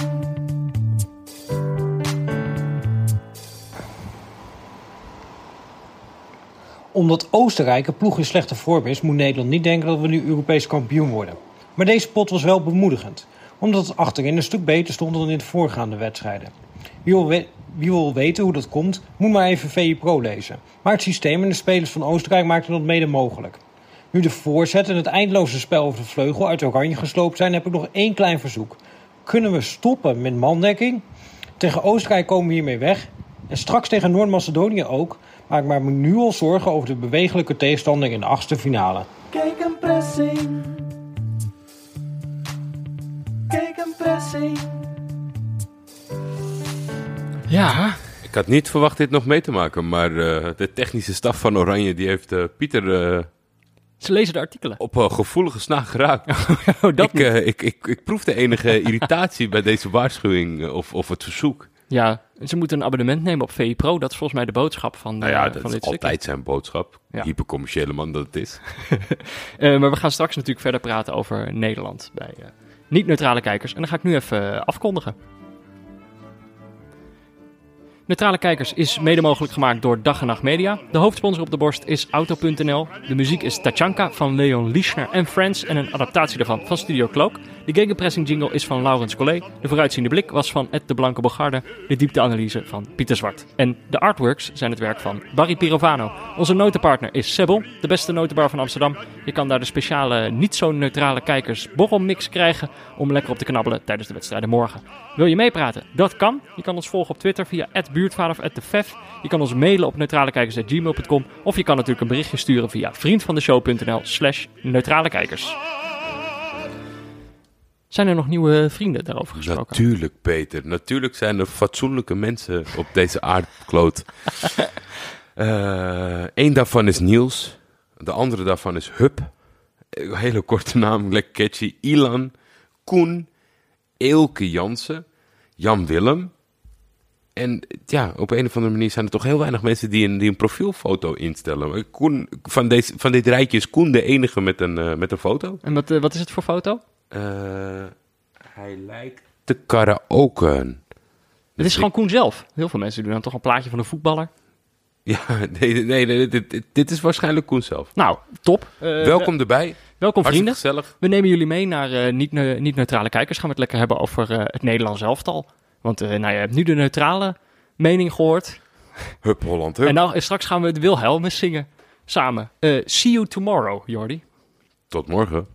Omdat Oostenrijk een ploeg in slechte vorm is, moet Nederland niet denken dat we nu Europees kampioen worden. Maar deze pot was wel bemoedigend, omdat het achterin een stuk beter stond dan in de voorgaande wedstrijden. Wie wil, wie wil weten hoe dat komt, moet maar even VI Pro lezen. Maar het systeem en de spelers van Oostenrijk maakten dat mede mogelijk. Nu de voorzet en het eindloze spel over de vleugel uit oranje gesloopt zijn, heb ik nog één klein verzoek. Kunnen we stoppen met mandekking? Tegen Oostenrijk komen we hiermee weg. En straks tegen Noord-Macedonië ook. Maar ik maak me nu al zorgen over de bewegelijke tegenstander in de achtste finale. Kijk een pressing. Kijk een pressing. Ja, Ik had niet verwacht dit nog mee te maken, maar eh, de technische staf van Oranje die heeft eh, Pieter eh, ze lezen de artikelen. op een gevoelige snaar geraakt. Oh, dat ik, eh, ik, ik, ik proefde enige irritatie bij deze waarschuwing of, of het verzoek. Ja, ze moeten een abonnement nemen op VI Pro. Dat is volgens mij de boodschap van, Nou ja, eh, dat van is dit stukje. altijd zijn boodschap. Ja. Hypercommerciële man dat het is. Eh, maar we gaan straks natuurlijk verder praten over Nederland bij eh, niet-neutrale kijkers. En dan ga ik nu even afkondigen. Neutrale Kijkers is mede mogelijk gemaakt door Dag en Nacht Media. De hoofdsponsor op de borst is Auto.nl. De muziek is Tachanka van Leon Lischner en Friends en een adaptatie daarvan van Studio Cloak. De gegenpressing jingle is van Laurens Collet. De vooruitziende blik was van Ed de Blanke Bogarde. De diepteanalyse van Pieter Zwart. En de artworks zijn het werk van Barry Pirovano. Onze notenpartner is Sebbel, de beste notenbar van Amsterdam. Je kan daar de speciale niet zo neutrale kijkers borrelmix krijgen om lekker op te knabbelen tijdens de wedstrijden morgen. Wil je meepraten? Dat kan. Je kan ons volgen op Twitter via @buurtvader of @defef. Je kan ons mailen op neutralekijkers@gmail.com of je kan natuurlijk een berichtje sturen via vriendvandeshow.nl/slash neutralekijkers. Zijn er nog nieuwe vrienden daarover gesproken? Natuurlijk, Peter. Natuurlijk zijn er fatsoenlijke mensen op deze aardkloot. Eén daarvan is Niels. De andere daarvan is Hup. Een hele korte naam, lekker catchy. Ilan, Koen, Eelke Jansen, Jan Willem, En ja, op een of andere manier zijn er toch heel weinig mensen die een, die een profielfoto instellen. Koen, van, deze, van dit rijtje is Koen de enige met een, eh, met een foto. En wat, eh, wat is het voor foto? Eh, hij lijkt te karaoke. Het is gewoon Koen zelf. Heel veel mensen doen dan toch een plaatje van een voetballer. Ja, nee, nee, nee dit, dit, dit is waarschijnlijk Koen zelf. Nou, top. Welkom erbij. Welkom Hartstikke vrienden. gezellig. We nemen jullie mee naar eh, niet, ne- niet neutrale kijkers. Gaan we het lekker hebben over het Nederlands elftal. Want eh, nou, je hebt nu de neutrale mening gehoord. Hup Holland, hup. En nou, eh, straks gaan we het Wilhelmus zingen samen. Eh, see you tomorrow, Jordi. Tot morgen.